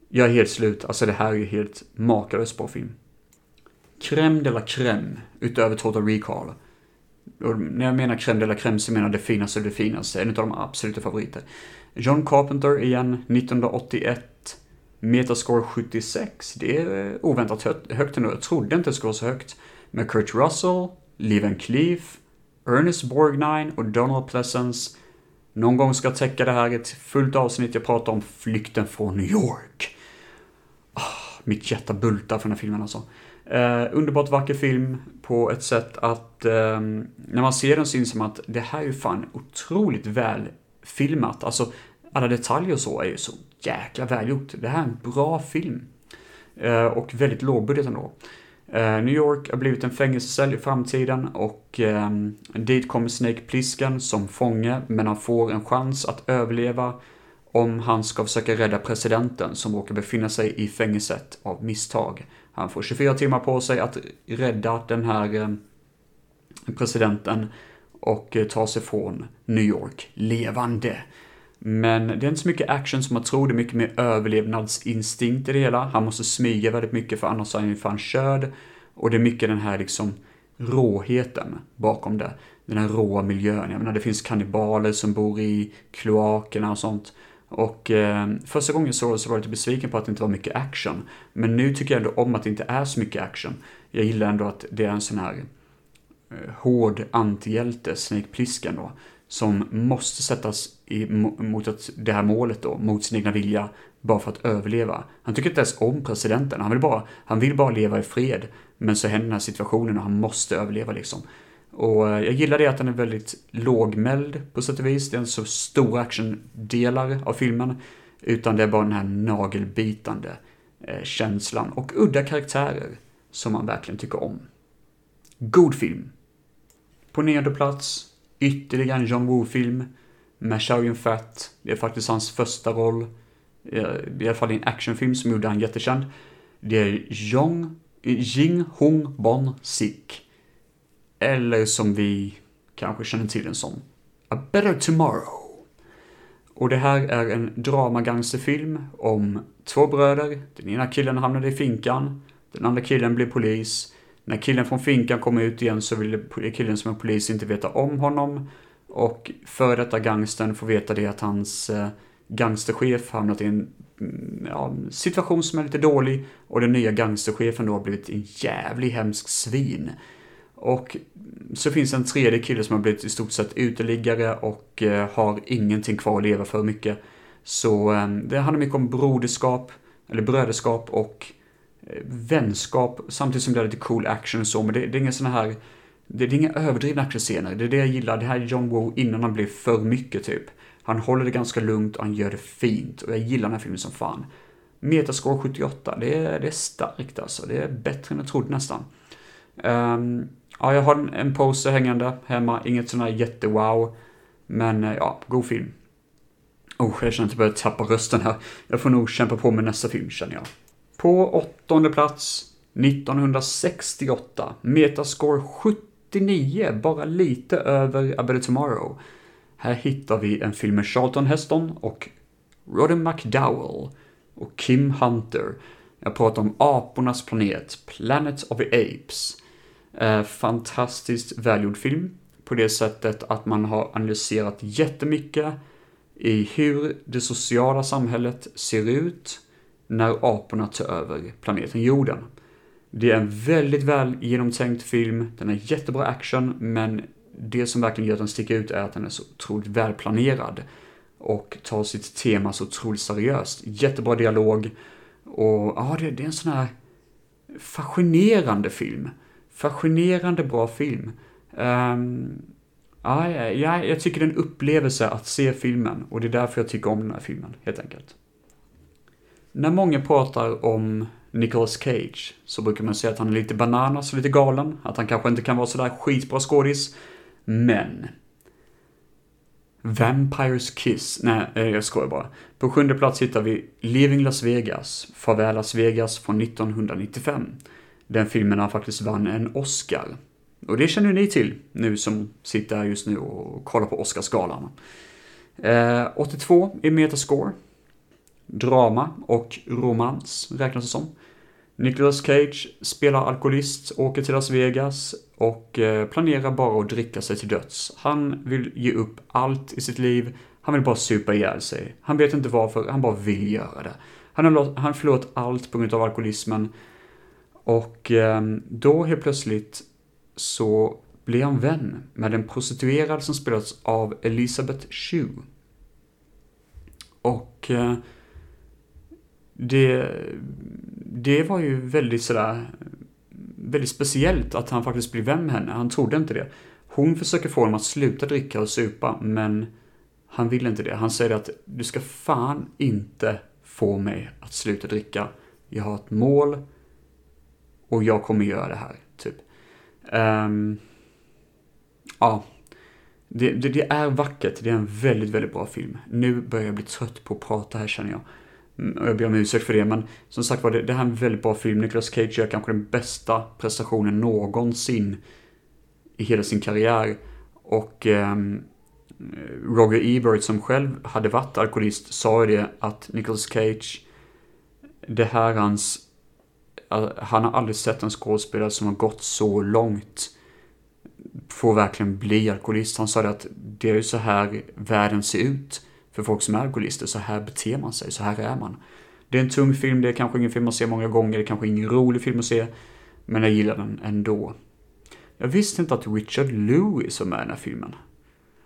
jag är helt slut. Alltså det här är ju helt makalöst bra film. Crème de la crème, utöver Total Recall. Och när jag menar crème de la crème så menar jag det finaste av det finaste. En av de absoluta favoriter. John Carpenter igen, 1981. Metascore 76. Det är eh, oväntat högt ändå. Jag trodde inte det skulle vara så högt. Med Kurt Russell, Liv Cleef, Ernest Borgnine och Donald Pleasence. Någon gång ska jag täcka det här i ett fullt avsnitt jag pratar om flykten från New York mitt hjärta bultar för den här filmen alltså. Eh, underbart vacker film på ett sätt att eh, när man ser den syns som att det här är ju fan otroligt väl filmat. Alltså alla detaljer och så är ju så jäkla välgjort. Det här är en bra film. Eh, och väldigt lågbudget ändå. Eh, New York har blivit en fängelsecell i framtiden och eh, dit kommer Snake Plissken som fånge men han får en chans att överleva om han ska försöka rädda presidenten som råkar befinna sig i fängelset av misstag. Han får 24 timmar på sig att rädda den här eh, presidenten och eh, ta sig från New York levande. Men det är inte så mycket action som man tror, det är mycket mer överlevnadsinstinkt i det hela. Han måste smyga väldigt mycket för annars är han ju fan körd. Och det är mycket den här liksom råheten bakom det. Den här råa miljön. Jag menar, det finns kannibaler som bor i kloakerna och sånt. Och eh, första gången jag såg det så var jag lite besviken på att det inte var mycket action. Men nu tycker jag ändå om att det inte är så mycket action. Jag gillar ändå att det är en sån här eh, hård antihjälte, Snake Plissken då, som måste sättas i, mot ett, det här målet då, mot sin egna vilja, bara för att överleva. Han tycker inte ens om presidenten, han vill bara, han vill bara leva i fred. Men så händer den här situationen och han måste överleva liksom. Och eh, jag gillar det att den är väldigt lågmäld på sätt och vis. Det är inte så stora actiondelar av filmen. Utan det är bara den här nagelbitande eh, känslan och udda karaktärer som man verkligen tycker om. God film. På nionde plats, ytterligare en John Woo-film med Chow Yun-Fat. Det är faktiskt hans första roll. Eh, I alla fall i en actionfilm som gjorde han jättekänd. Det är Jong, Jing Hong Bon Sik. Eller som vi kanske känner till den som A Better Tomorrow. Och det här är en dramagangsterfilm om två bröder. Den ena killen hamnade i finkan, den andra killen blir polis. När killen från finkan kommer ut igen så vill killen som är polis inte veta om honom. Och före detta gangstern får veta det att hans eh, gangsterchef hamnat i en mm, ja, situation som är lite dålig och den nya gangsterchefen då har blivit en jävlig hemsk svin. Och så finns en tredje kille som har blivit i stort sett uteliggare och eh, har ingenting kvar att leva för mycket. Så eh, det handlar mycket om broderskap, eller bröderskap och eh, vänskap, samtidigt som det är lite cool action och så, men det, det är inga sådana här, det, det är inga överdrivna actionscener. Det är det jag gillar, det här är John Woo innan han blir för mycket typ. Han håller det ganska lugnt och han gör det fint och jag gillar den här filmen som fan. Metascore 78, det är, det är starkt alltså. Det är bättre än jag trodde nästan. Um, Ja, jag har en poster hängande hemma, inget sån här jättewow. Men eh, ja, god film. Oh, jag känner att jag börjar tappa rösten här. Jag får nog kämpa på med nästa film känner jag. På åttonde plats 1968. Metascore 79, bara lite över A Better Tomorrow. Här hittar vi en film med Charlton Heston och Roddy McDowell och Kim Hunter. Jag pratar om Apornas planet, Planet of the Apes. Eh, fantastiskt välgjord film på det sättet att man har analyserat jättemycket i hur det sociala samhället ser ut när aporna tar över planeten jorden. Det är en väldigt väl genomtänkt film, den är jättebra action, men det som verkligen gör att den sticker ut är att den är så otroligt välplanerad och tar sitt tema så otroligt seriöst. Jättebra dialog och ja, det, det är en sån här fascinerande film fascinerande bra film. Um, ja, ja, jag tycker det är en upplevelse att se filmen och det är därför jag tycker om den här filmen, helt enkelt. När många pratar om Nicolas Cage så brukar man säga att han är lite bananas och lite galen, att han kanske inte kan vara sådär skitbra skådis. Men... Vampires Kiss, nej eh, jag skojar bara. På sjunde plats hittar vi Living Las Vegas, Farväl Las Vegas från 1995. Den filmen han faktiskt vann en Oscar. Och det känner ni till, nu som sitter här just nu och kollar på Oscarsgalan. Eh, 82 i Metascore. Drama och romans räknas det som. Nicolas Cage spelar alkoholist, åker till Las Vegas och eh, planerar bara att dricka sig till döds. Han vill ge upp allt i sitt liv. Han vill bara supa ihjäl sig. Han vet inte varför, han bara vill göra det. Han har, han förlorat allt på grund av alkoholismen. Och ehm, då helt plötsligt så blir han vän med en prostituerad som spelas av Elisabeth Shue. Och eh, det, det var ju väldigt sådär, väldigt speciellt att han faktiskt blir vän med henne. Han trodde inte det. Hon försöker få honom att sluta dricka och supa, men han vill inte det. Han säger att du ska fan inte få mig att sluta dricka. Jag har ett mål, och jag kommer göra det här, typ. Um, ja. Det, det, det, är vackert, det är en väldigt, väldigt bra film. Nu börjar jag bli trött på att prata här känner jag. Mm, och jag ber om ursäkt för det, men som sagt var, det, det här är en väldigt bra film. Nicolas Cage gör kanske den bästa prestationen någonsin i hela sin karriär. Och um, Roger Ebert som själv hade varit alkoholist sa ju det att Nicolas Cage, det här är hans Alltså, han har aldrig sett en skådespelare som har gått så långt får verkligen bli alkoholist. Han sa det att det är ju så här världen ser ut för folk som är alkoholister. Så här beter man sig, så här är man. Det är en tung film, det är kanske ingen film man ser många gånger, det är kanske ingen rolig film att se. Men jag gillar den ändå. Jag visste inte att Richard Lewis var med i den här filmen.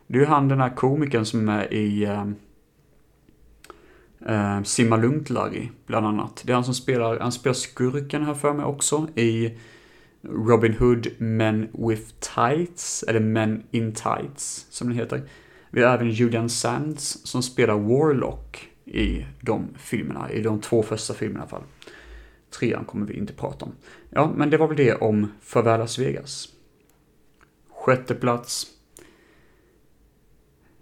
Det är ju han den här komikern som är med i uh, eh, Simma Lugnt Larry, bland annat. Det är han som spelar, han spelar skurken här för mig också i Robin Hood Men with Tights, eller Men in Tights, som den heter. Vi har även Julian Sands som spelar Warlock i de filmerna, i de två första filmerna i alla fall. Trean kommer vi inte prata om. Ja, men det var väl det om Farväl Las Vegas. Sjätte plats.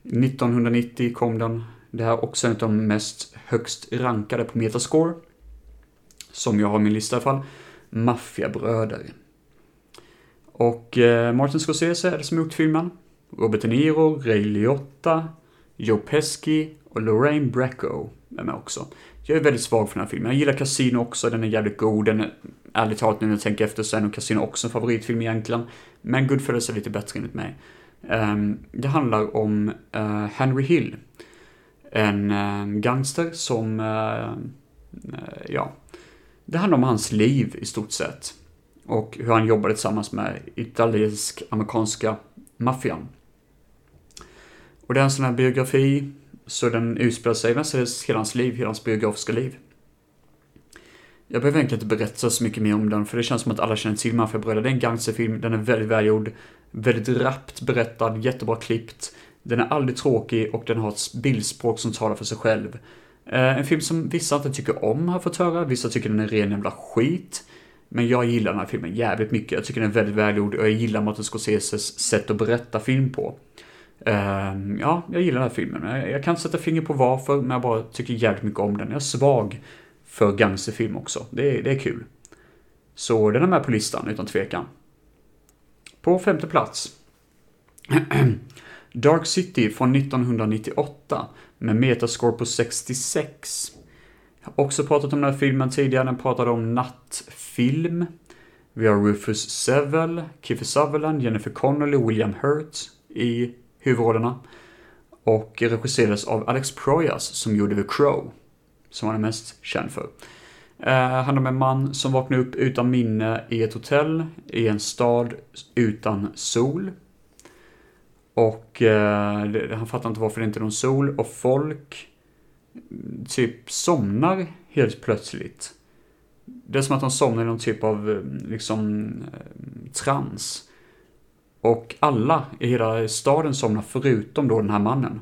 1990 kom den. Det här är också en av de mest högst rankade på Metascore. Som jag har i min lista i alla fall. Maffiabröder. Och eh, Martin Scorsese är det som gjort filmen. Robert De Niro, Ray Liotta, Joe Pesci och Lorraine Bracco är med också. Jag är väldigt svag för den här filmen. Jag gillar Casino också, den är jävligt god. Den är, ärligt talat, nu när jag tänker efter så är nog Casino också en favoritfilm egentligen. Men Goodfellas är lite bättre enligt mig. Um, det handlar om uh, Henry Hill. En gangster som, eh, eh, ja, det handlar om hans liv i stort sett. Och hur han jobbade tillsammans med italiensk-amerikanska maffian. Och det är en sån här biografi, så den utspelar sig mestadels hela hans liv, hela hans biografiska liv. Jag behöver egentligen inte berätta så mycket mer om den, för det känns som att alla känner till Maffiabröder. Det är en gangsterfilm, den är väldigt välgjord, väldigt rappt berättad, jättebra klippt. Den är aldrig tråkig och den har ett bildspråk som talar för sig själv. Eh, en film som vissa inte tycker om har fått höra, vissa tycker den är ren jävla skit. Men jag gillar den här filmen jävligt mycket. Jag tycker den är väldigt välgjord och jag gillar Martin Scorseses sätt att berätta film på. Ehm, ja, jag gillar den här filmen. Jag, jag kan inte sätta finger på varför, men jag bara tycker jävligt mycket om den. Jag är svag för gangsterfilm också. Det är, det är kul. Så den är med på listan, utan tvekan. På femte plats. Dark City från 1998 med metascore på 66. Jag har också pratat om den här filmen tidigare, den pratade om nattfilm. Vi har Rufus Sewell, Kiefer Sutherland, Jennifer Connelly, William Hurt i huvudrollerna. Och regisserades av Alex Proyas som gjorde The Crow, som han är mest känd för. Eh, Det handlar om en man som vaknar upp utan minne i ett hotell i en stad utan sol. Och eh, han fattar inte varför det inte är någon sol och folk mm, typ somnar helt plötsligt. Det är som att de somnar i någon typ av eh, liksom eh, trans. Och alla i hela staden somnar förutom då den här mannen.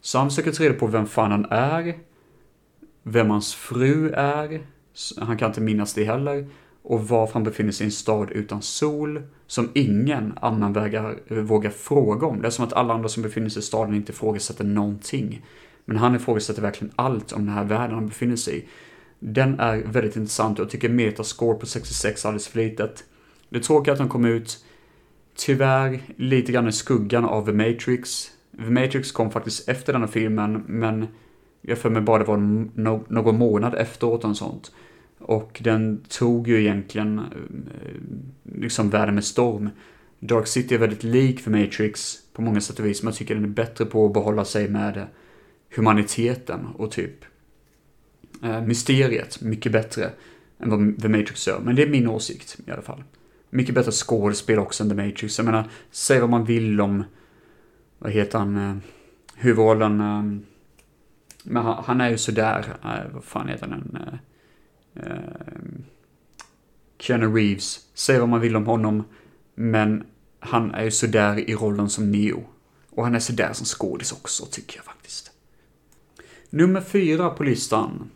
Så han försöker ta reda på vem fan han är, vem hans fru är, han kan inte minnas det heller, och varför han befinner sig i en stad utan sol, som ingen annan vägar, eh, vågar fråga om. Det är som att alla andra som befinner sig i staden inte ifrågasätter någonting. Men han ifrågasätter verkligen allt om den här världen han befinner sig i. Den är väldigt intressant och jag tycker metascore på 66 är alldeles för litet. Det är tråkigt att den kom ut, tyvärr, lite grann i skuggan av The Matrix. The Matrix kom faktiskt efter den här filmen, men jag för mig bara det var no någon månad efteråt och sånt. Och den tog ju egentligen eh, liksom världen med storm. Dark City är väldigt lik för Matrix på många sätt och vis, men jag tycker den är bättre på att behålla sig med humaniteten och typ eh, mysteriet mycket bättre än vad The Matrix gör. Men det är min åsikt i alla fall. Mycket bättre skådespel också än The Matrix. Jag menar, säg vad man vill om, vad heter han, eh, huvudrollen, eh, men han, han, är ju sådär, eh, vad fan heter den, eh, Eh, Keanu Reeves. Säg vad man vill om honom, men han är ju sådär i rollen som Neo. Och han är sådär som skådis också, tycker jag faktiskt. Nummer fyra på listan.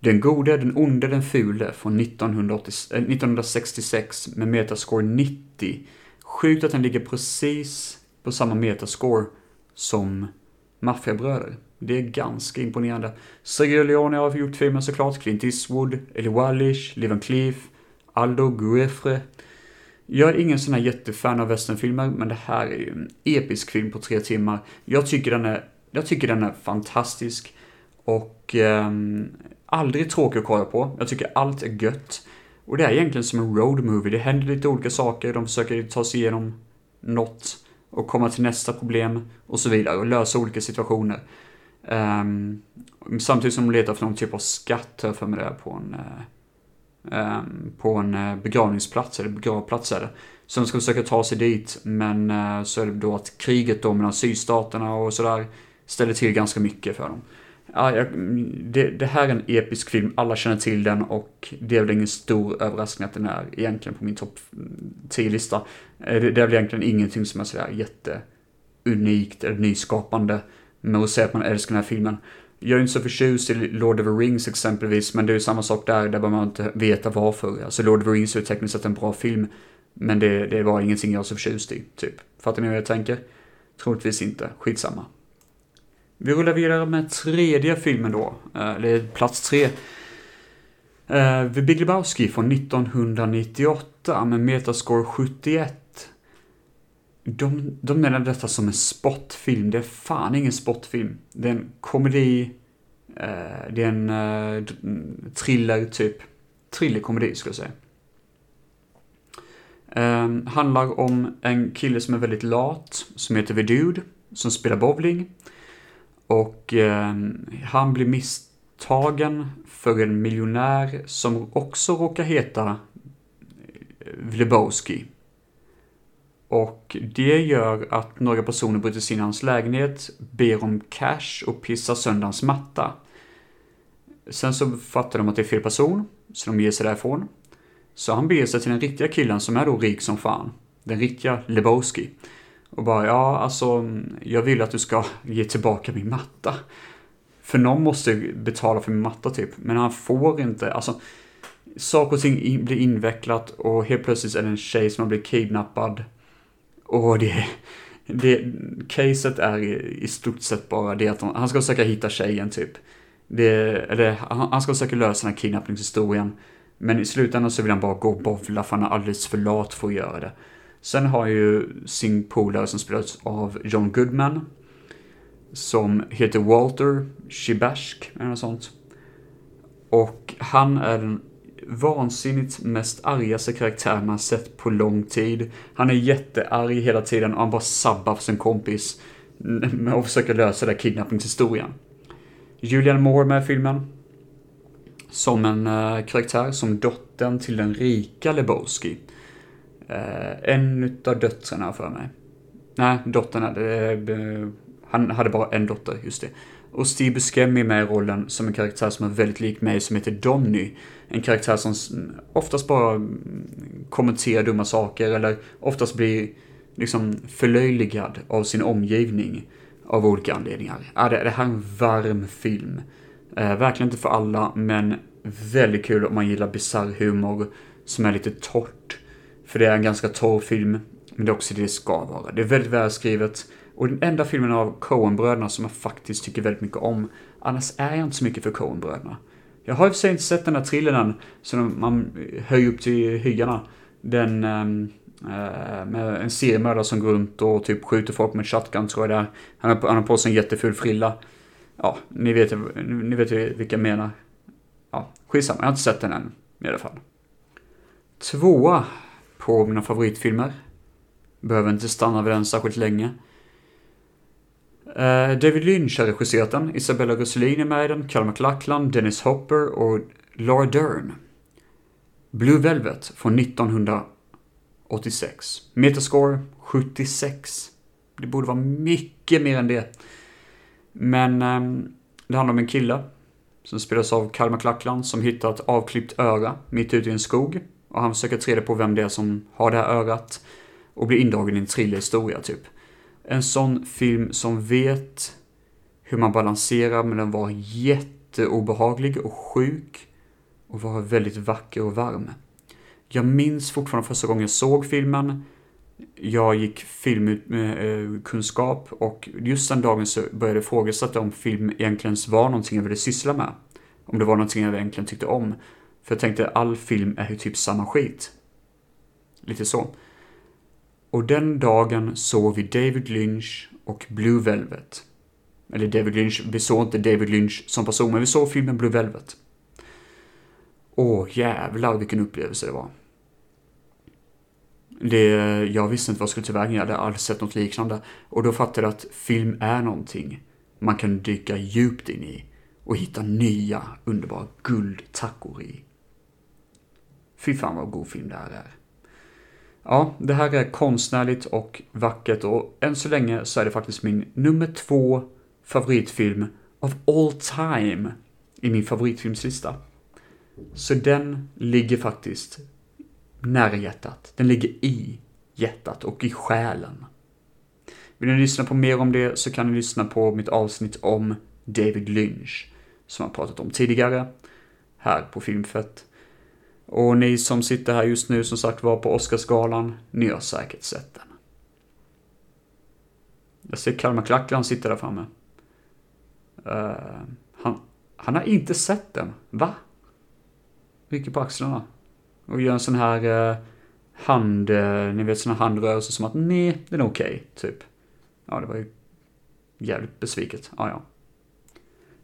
Den gode, den onde, den fule från 1980, äh, 1966 med metascore 90. Sjukt att den ligger precis på samma metascore som Maffiabröder. Det är ganska imponerande. Sergio Leone har gjort filmen såklart, Clint Eastwood, Ellie Wallish, Levan Cleef, Aldo Guefre. Jag är ingen sån här jättefan av westernfilmer, men det här är ju en episk film på tre timmar. Jag tycker den är jag tycker den är fantastisk och eh, aldrig tråkig att kolla på. Jag tycker allt är gött. Och det är egentligen som en road movie. Det händer lite olika saker, de försöker ta sig igenom något och komma till nästa problem och så vidare och lösa olika situationer. Um, samtidigt som de letar efter någon typ av skatt, för mig det på en, um, på en eh, begravningsplats, eller begravplats är det. Så de ska försöka ta sig dit, men uh, så är det då att kriget då mellan sydstaterna och sådär ställer till ganska mycket för dem. Ja, jag, det, det, här är en episk film, alla känner till den och det är väl ingen stor överraskning att den är egentligen på min topp 10-lista. Eh, det, det är väl egentligen ingenting som är sådär jätteunikt eller nyskapande med att säga att man älskar den här filmen. Jag är inte så förtjust i Lord of the Rings exempelvis, men det är ju samma sak där, där behöver man inte veta varför. Alltså Lord of the Rings är ju tekniskt sett en bra film, men det, det var ingenting jag var så förtjust i, typ. Fattar ni vad jag tänker? Troligtvis inte, skitsamma. Vi rullar vidare med tredje filmen då, eh, eller plats tre. Eh, The Big Lebowski från 1998 med Metascore 71. De, de menar detta som en spotfilm. Det är fan ingen spotfilm. Det är en komedi. Eh, det är en mm, thriller typ. Thrillerkomedi skulle jag säga. Um, handlar om en kille som är väldigt lat, som heter The Dude, som spelar bowling. Och eh, han blir misstagen för en miljonär som också råkar heta eh, Lebowski. Och det gör att några personer bryter sig in i hans lägenhet, ber om cash och pissar sönder hans matta. Sen så fattar de att det är fel person, så de ger sig därifrån. Så han beger sig till den riktiga killen som är då rik som fan. Den riktiga Lebowski. Och bara, ja alltså, jag vill att du ska ge tillbaka min matta. För någon måste betala för min matta typ, men han får inte, alltså. Saker och ting blir invecklat och helt plötsligt är det en tjej som har blivit kidnappad. Och det, det, caset är i stort sett bara det att han ska försöka hitta tjejen typ. Det, eller, han ska försöka lösa den här kidnappningshistorien. Men i slutändan så vill han bara gå och bovla för han är alldeles för lat för att göra det. Sen har ju sin polare som spelas av John Goodman. Som heter Walter Shibashk eller något sånt. Och han är den vansinnigt mest argaste karaktär man sett på lång tid. Han är jättearg hela tiden och han bara sabbar för sin kompis med att försöka lösa den kidnappningshistorien. Julian Moore med i filmen. Som en eh, karaktär som dottern till den rika Lebowski. Eh, en utav döttrarna för mig. Nej, dottern hade, eh, han hade bara en dotter, just det. Och Steve Buscemi är med i rollen som en karaktär som är väldigt lik mig, som heter Donny. En karaktär som oftast bara mm, kommenterar dumma saker, eller oftast blir liksom förlöjligad av sin omgivning av olika anledningar. Ja, det, det här är en varm film. Eh, verkligen inte för alla, men väldigt kul om man gillar bisarr humor som är lite torrt. För det är en ganska torr film, men det är också det det ska vara. Det är väldigt välskrivet. Och den enda filmen av Coen-bröderna som jag faktiskt tycker väldigt mycket om. Annars är jag inte så mycket för Coen-bröderna. Jag har i och för sig inte sett den här thrillern som man höjer upp till hyarna. Den äh, med en seriemördare som går runt och typ skjuter folk med shotgun tror jag det är. Han har, han har på sig en jätteful frilla. Ja, ni vet, ni vet vilka jag menar. Ja, skitsamma, jag har inte sett den än i alla fall. Tvåa på mina favoritfilmer. Behöver inte stanna vid den särskilt länge. Uh, David Lynch har regisserat den, Isabella Rossellini är med i den, Carl McLachlan, Dennis Hopper och Laura Dern. Blue Velvet från 1986. Metascore 76. Det borde vara mycket mer än det. Men um, det handlar om en kille som spelas av Carl McLachlan som hittar ett avklippt öra mitt ute i en skog och han försöker ta reda på vem det är som har det här örat och blir indragen i en thrillerhistoria typ. En sån film som vet hur man balanserar mellan den var jätteobehaglig och sjuk och vara väldigt vacker och varm. Jag minns fortfarande första gången jag såg filmen. Jag gick filmkunskap och just den dagen så började jag ifrågasätta om film egentligen var någonting jag ville syssla med. Om det var någonting jag egentligen tyckte om. För jag tänkte all film är ju typ samma skit. Lite så. Och den dagen såg vi David Lynch och Blue Velvet. Eller David Lynch, vi såg inte David Lynch som person, men vi såg filmen Blue Velvet. Åh jävlar vilken upplevelse det var. Det, jag visste inte vad jag skulle tillväga, jag hade aldrig sett något liknande. Och då fattade jag att film är någonting man kan dyka djupt in i och hitta nya underbara guldtackor i. Fy fan vad god film det här är. Ja, det här är konstnärligt och vackert och än så länge så är det faktiskt min nummer två favoritfilm of all time i min favoritfilmslista. Så den ligger faktiskt nära hjärtat. Den ligger i hjärtat och i själen. Vill ni lyssna på mer om det så kan ni lyssna på mitt avsnitt om David Lynch, som jag pratat om tidigare, här på Filmfett. Och ni som sitter här just nu som sagt var på Oscarsgalan, ni har säkert sett den. Jag ser Kalmar Klackland sitta där framme. Uh, han, han har inte sett den. Va? Rycker på axlarna. Och gör en sån här uh, hand, uh, ni vet såna handrörelser som att nej, den är okej, okay, typ. Ja, det var ju jävligt besviket. Ja, ja.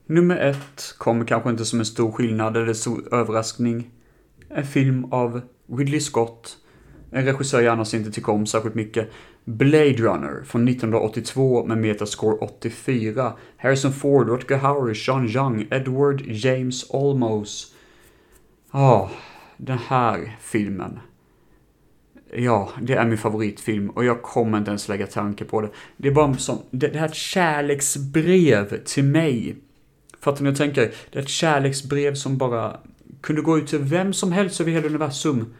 Nummer ett kommer kanske inte som en stor skillnad eller stor överraskning. En film av Ridley Scott, en regissör jag annars inte tycker om särskilt mycket. Blade Runner från 1982 med metascore 84. Harrison Ford, Rutger Hauer, Sean Young, Edward James Olmos. Ja, oh, den här filmen. Ja, det är min favoritfilm och jag kommer inte ens lägga tanke på det. Det är bara som, det, det här är ett kärleksbrev till mig. Fattar ni? Jag tänker, det är ett kärleksbrev som bara kunde gå ut till vem som helst över hela universum.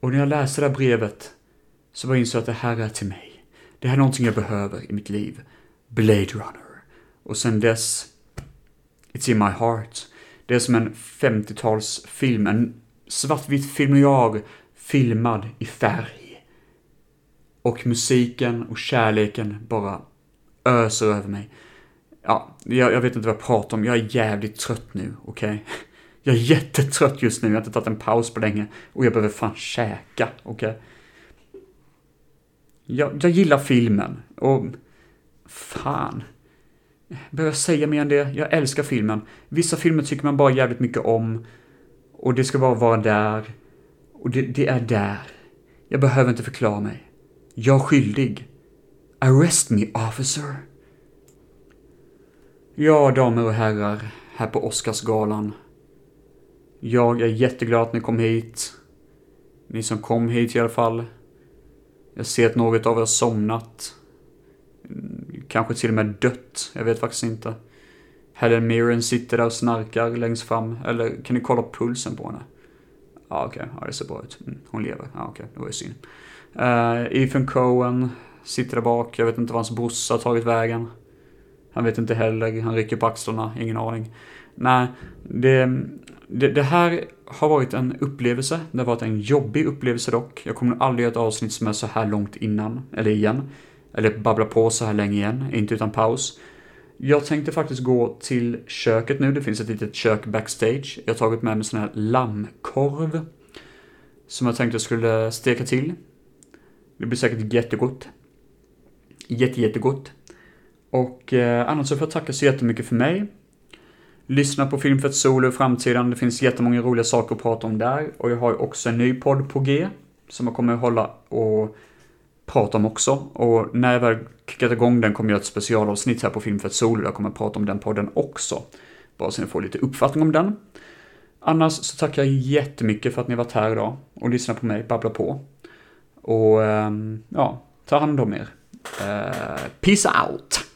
Och när jag läste det här brevet så bara insåg jag att det här är till mig. Det här är någonting jag behöver i mitt liv. Blade Runner. Och sen dess, It's in my heart. Det är som en 50-talsfilm, en svartvit film jag filmad i färg. Och musiken och kärleken bara öser över mig. Ja, jag, jag vet inte vad jag pratar om. Jag är jävligt trött nu, okej? Okay? Jag är jättetrött just nu. Jag har inte tagit en paus på länge. Och jag behöver fan käka, okej? Okay? Jag, jag gillar filmen. Och fan. Behöver jag säga mer än det? Jag älskar filmen. Vissa filmer tycker man bara jävligt mycket om. Och det ska bara vara där. Och det, det är där. Jag behöver inte förklara mig. Jag är skyldig. Arrest me, officer. Ja, damer och herrar, här på Oscarsgalan. Jag är jätteglad att ni kom hit. Ni som kom hit i alla fall. Jag ser att något av er har somnat. Kanske till och med dött, jag vet faktiskt inte. Helen Mirren sitter där och snarkar längst fram, eller kan ni kolla pulsen på henne? Ja, okej. Okay. Ja, det ser bra ut. Mm, hon lever. Ja, okej. Okay. Det var ju synd. Uh, Ethan Cohen sitter där bak. Jag vet inte var hans brorsa har tagit vägen. Han vet inte heller. Han rycker på axlarna. Ingen aning. Nej, det, det, det, här har varit en upplevelse. Det har varit en jobbig upplevelse dock. Jag kommer nog aldrig göra ett avsnitt som är så här långt innan, eller igen. Eller babbla på så här länge igen, inte utan paus. Jag tänkte faktiskt gå till köket nu. Det finns ett litet kök backstage. Jag har tagit med mig sån här lammkorv. Som jag tänkte jag skulle steka till. Det blir säkert jättegott. Jätte, jättegott. Och eh, annars så får jag tacka så jättemycket för mig. Lyssna på Filmfett Solo i framtiden. Det finns jättemånga roliga saker att prata om där. Och jag har också en ny podd på G. Som jag kommer att hålla och prata om också. Och när jag väl kickat igång den kommer jag göra ett specialavsnitt här på Filmfett Solo. Jag kommer att prata om den podden också. Bara så ni får lite uppfattning om den. Annars så tackar jag jättemycket för att ni varit här idag och lyssnat på mig babbla på. Och ehm, ja, ta hand om er. Uh, peace out!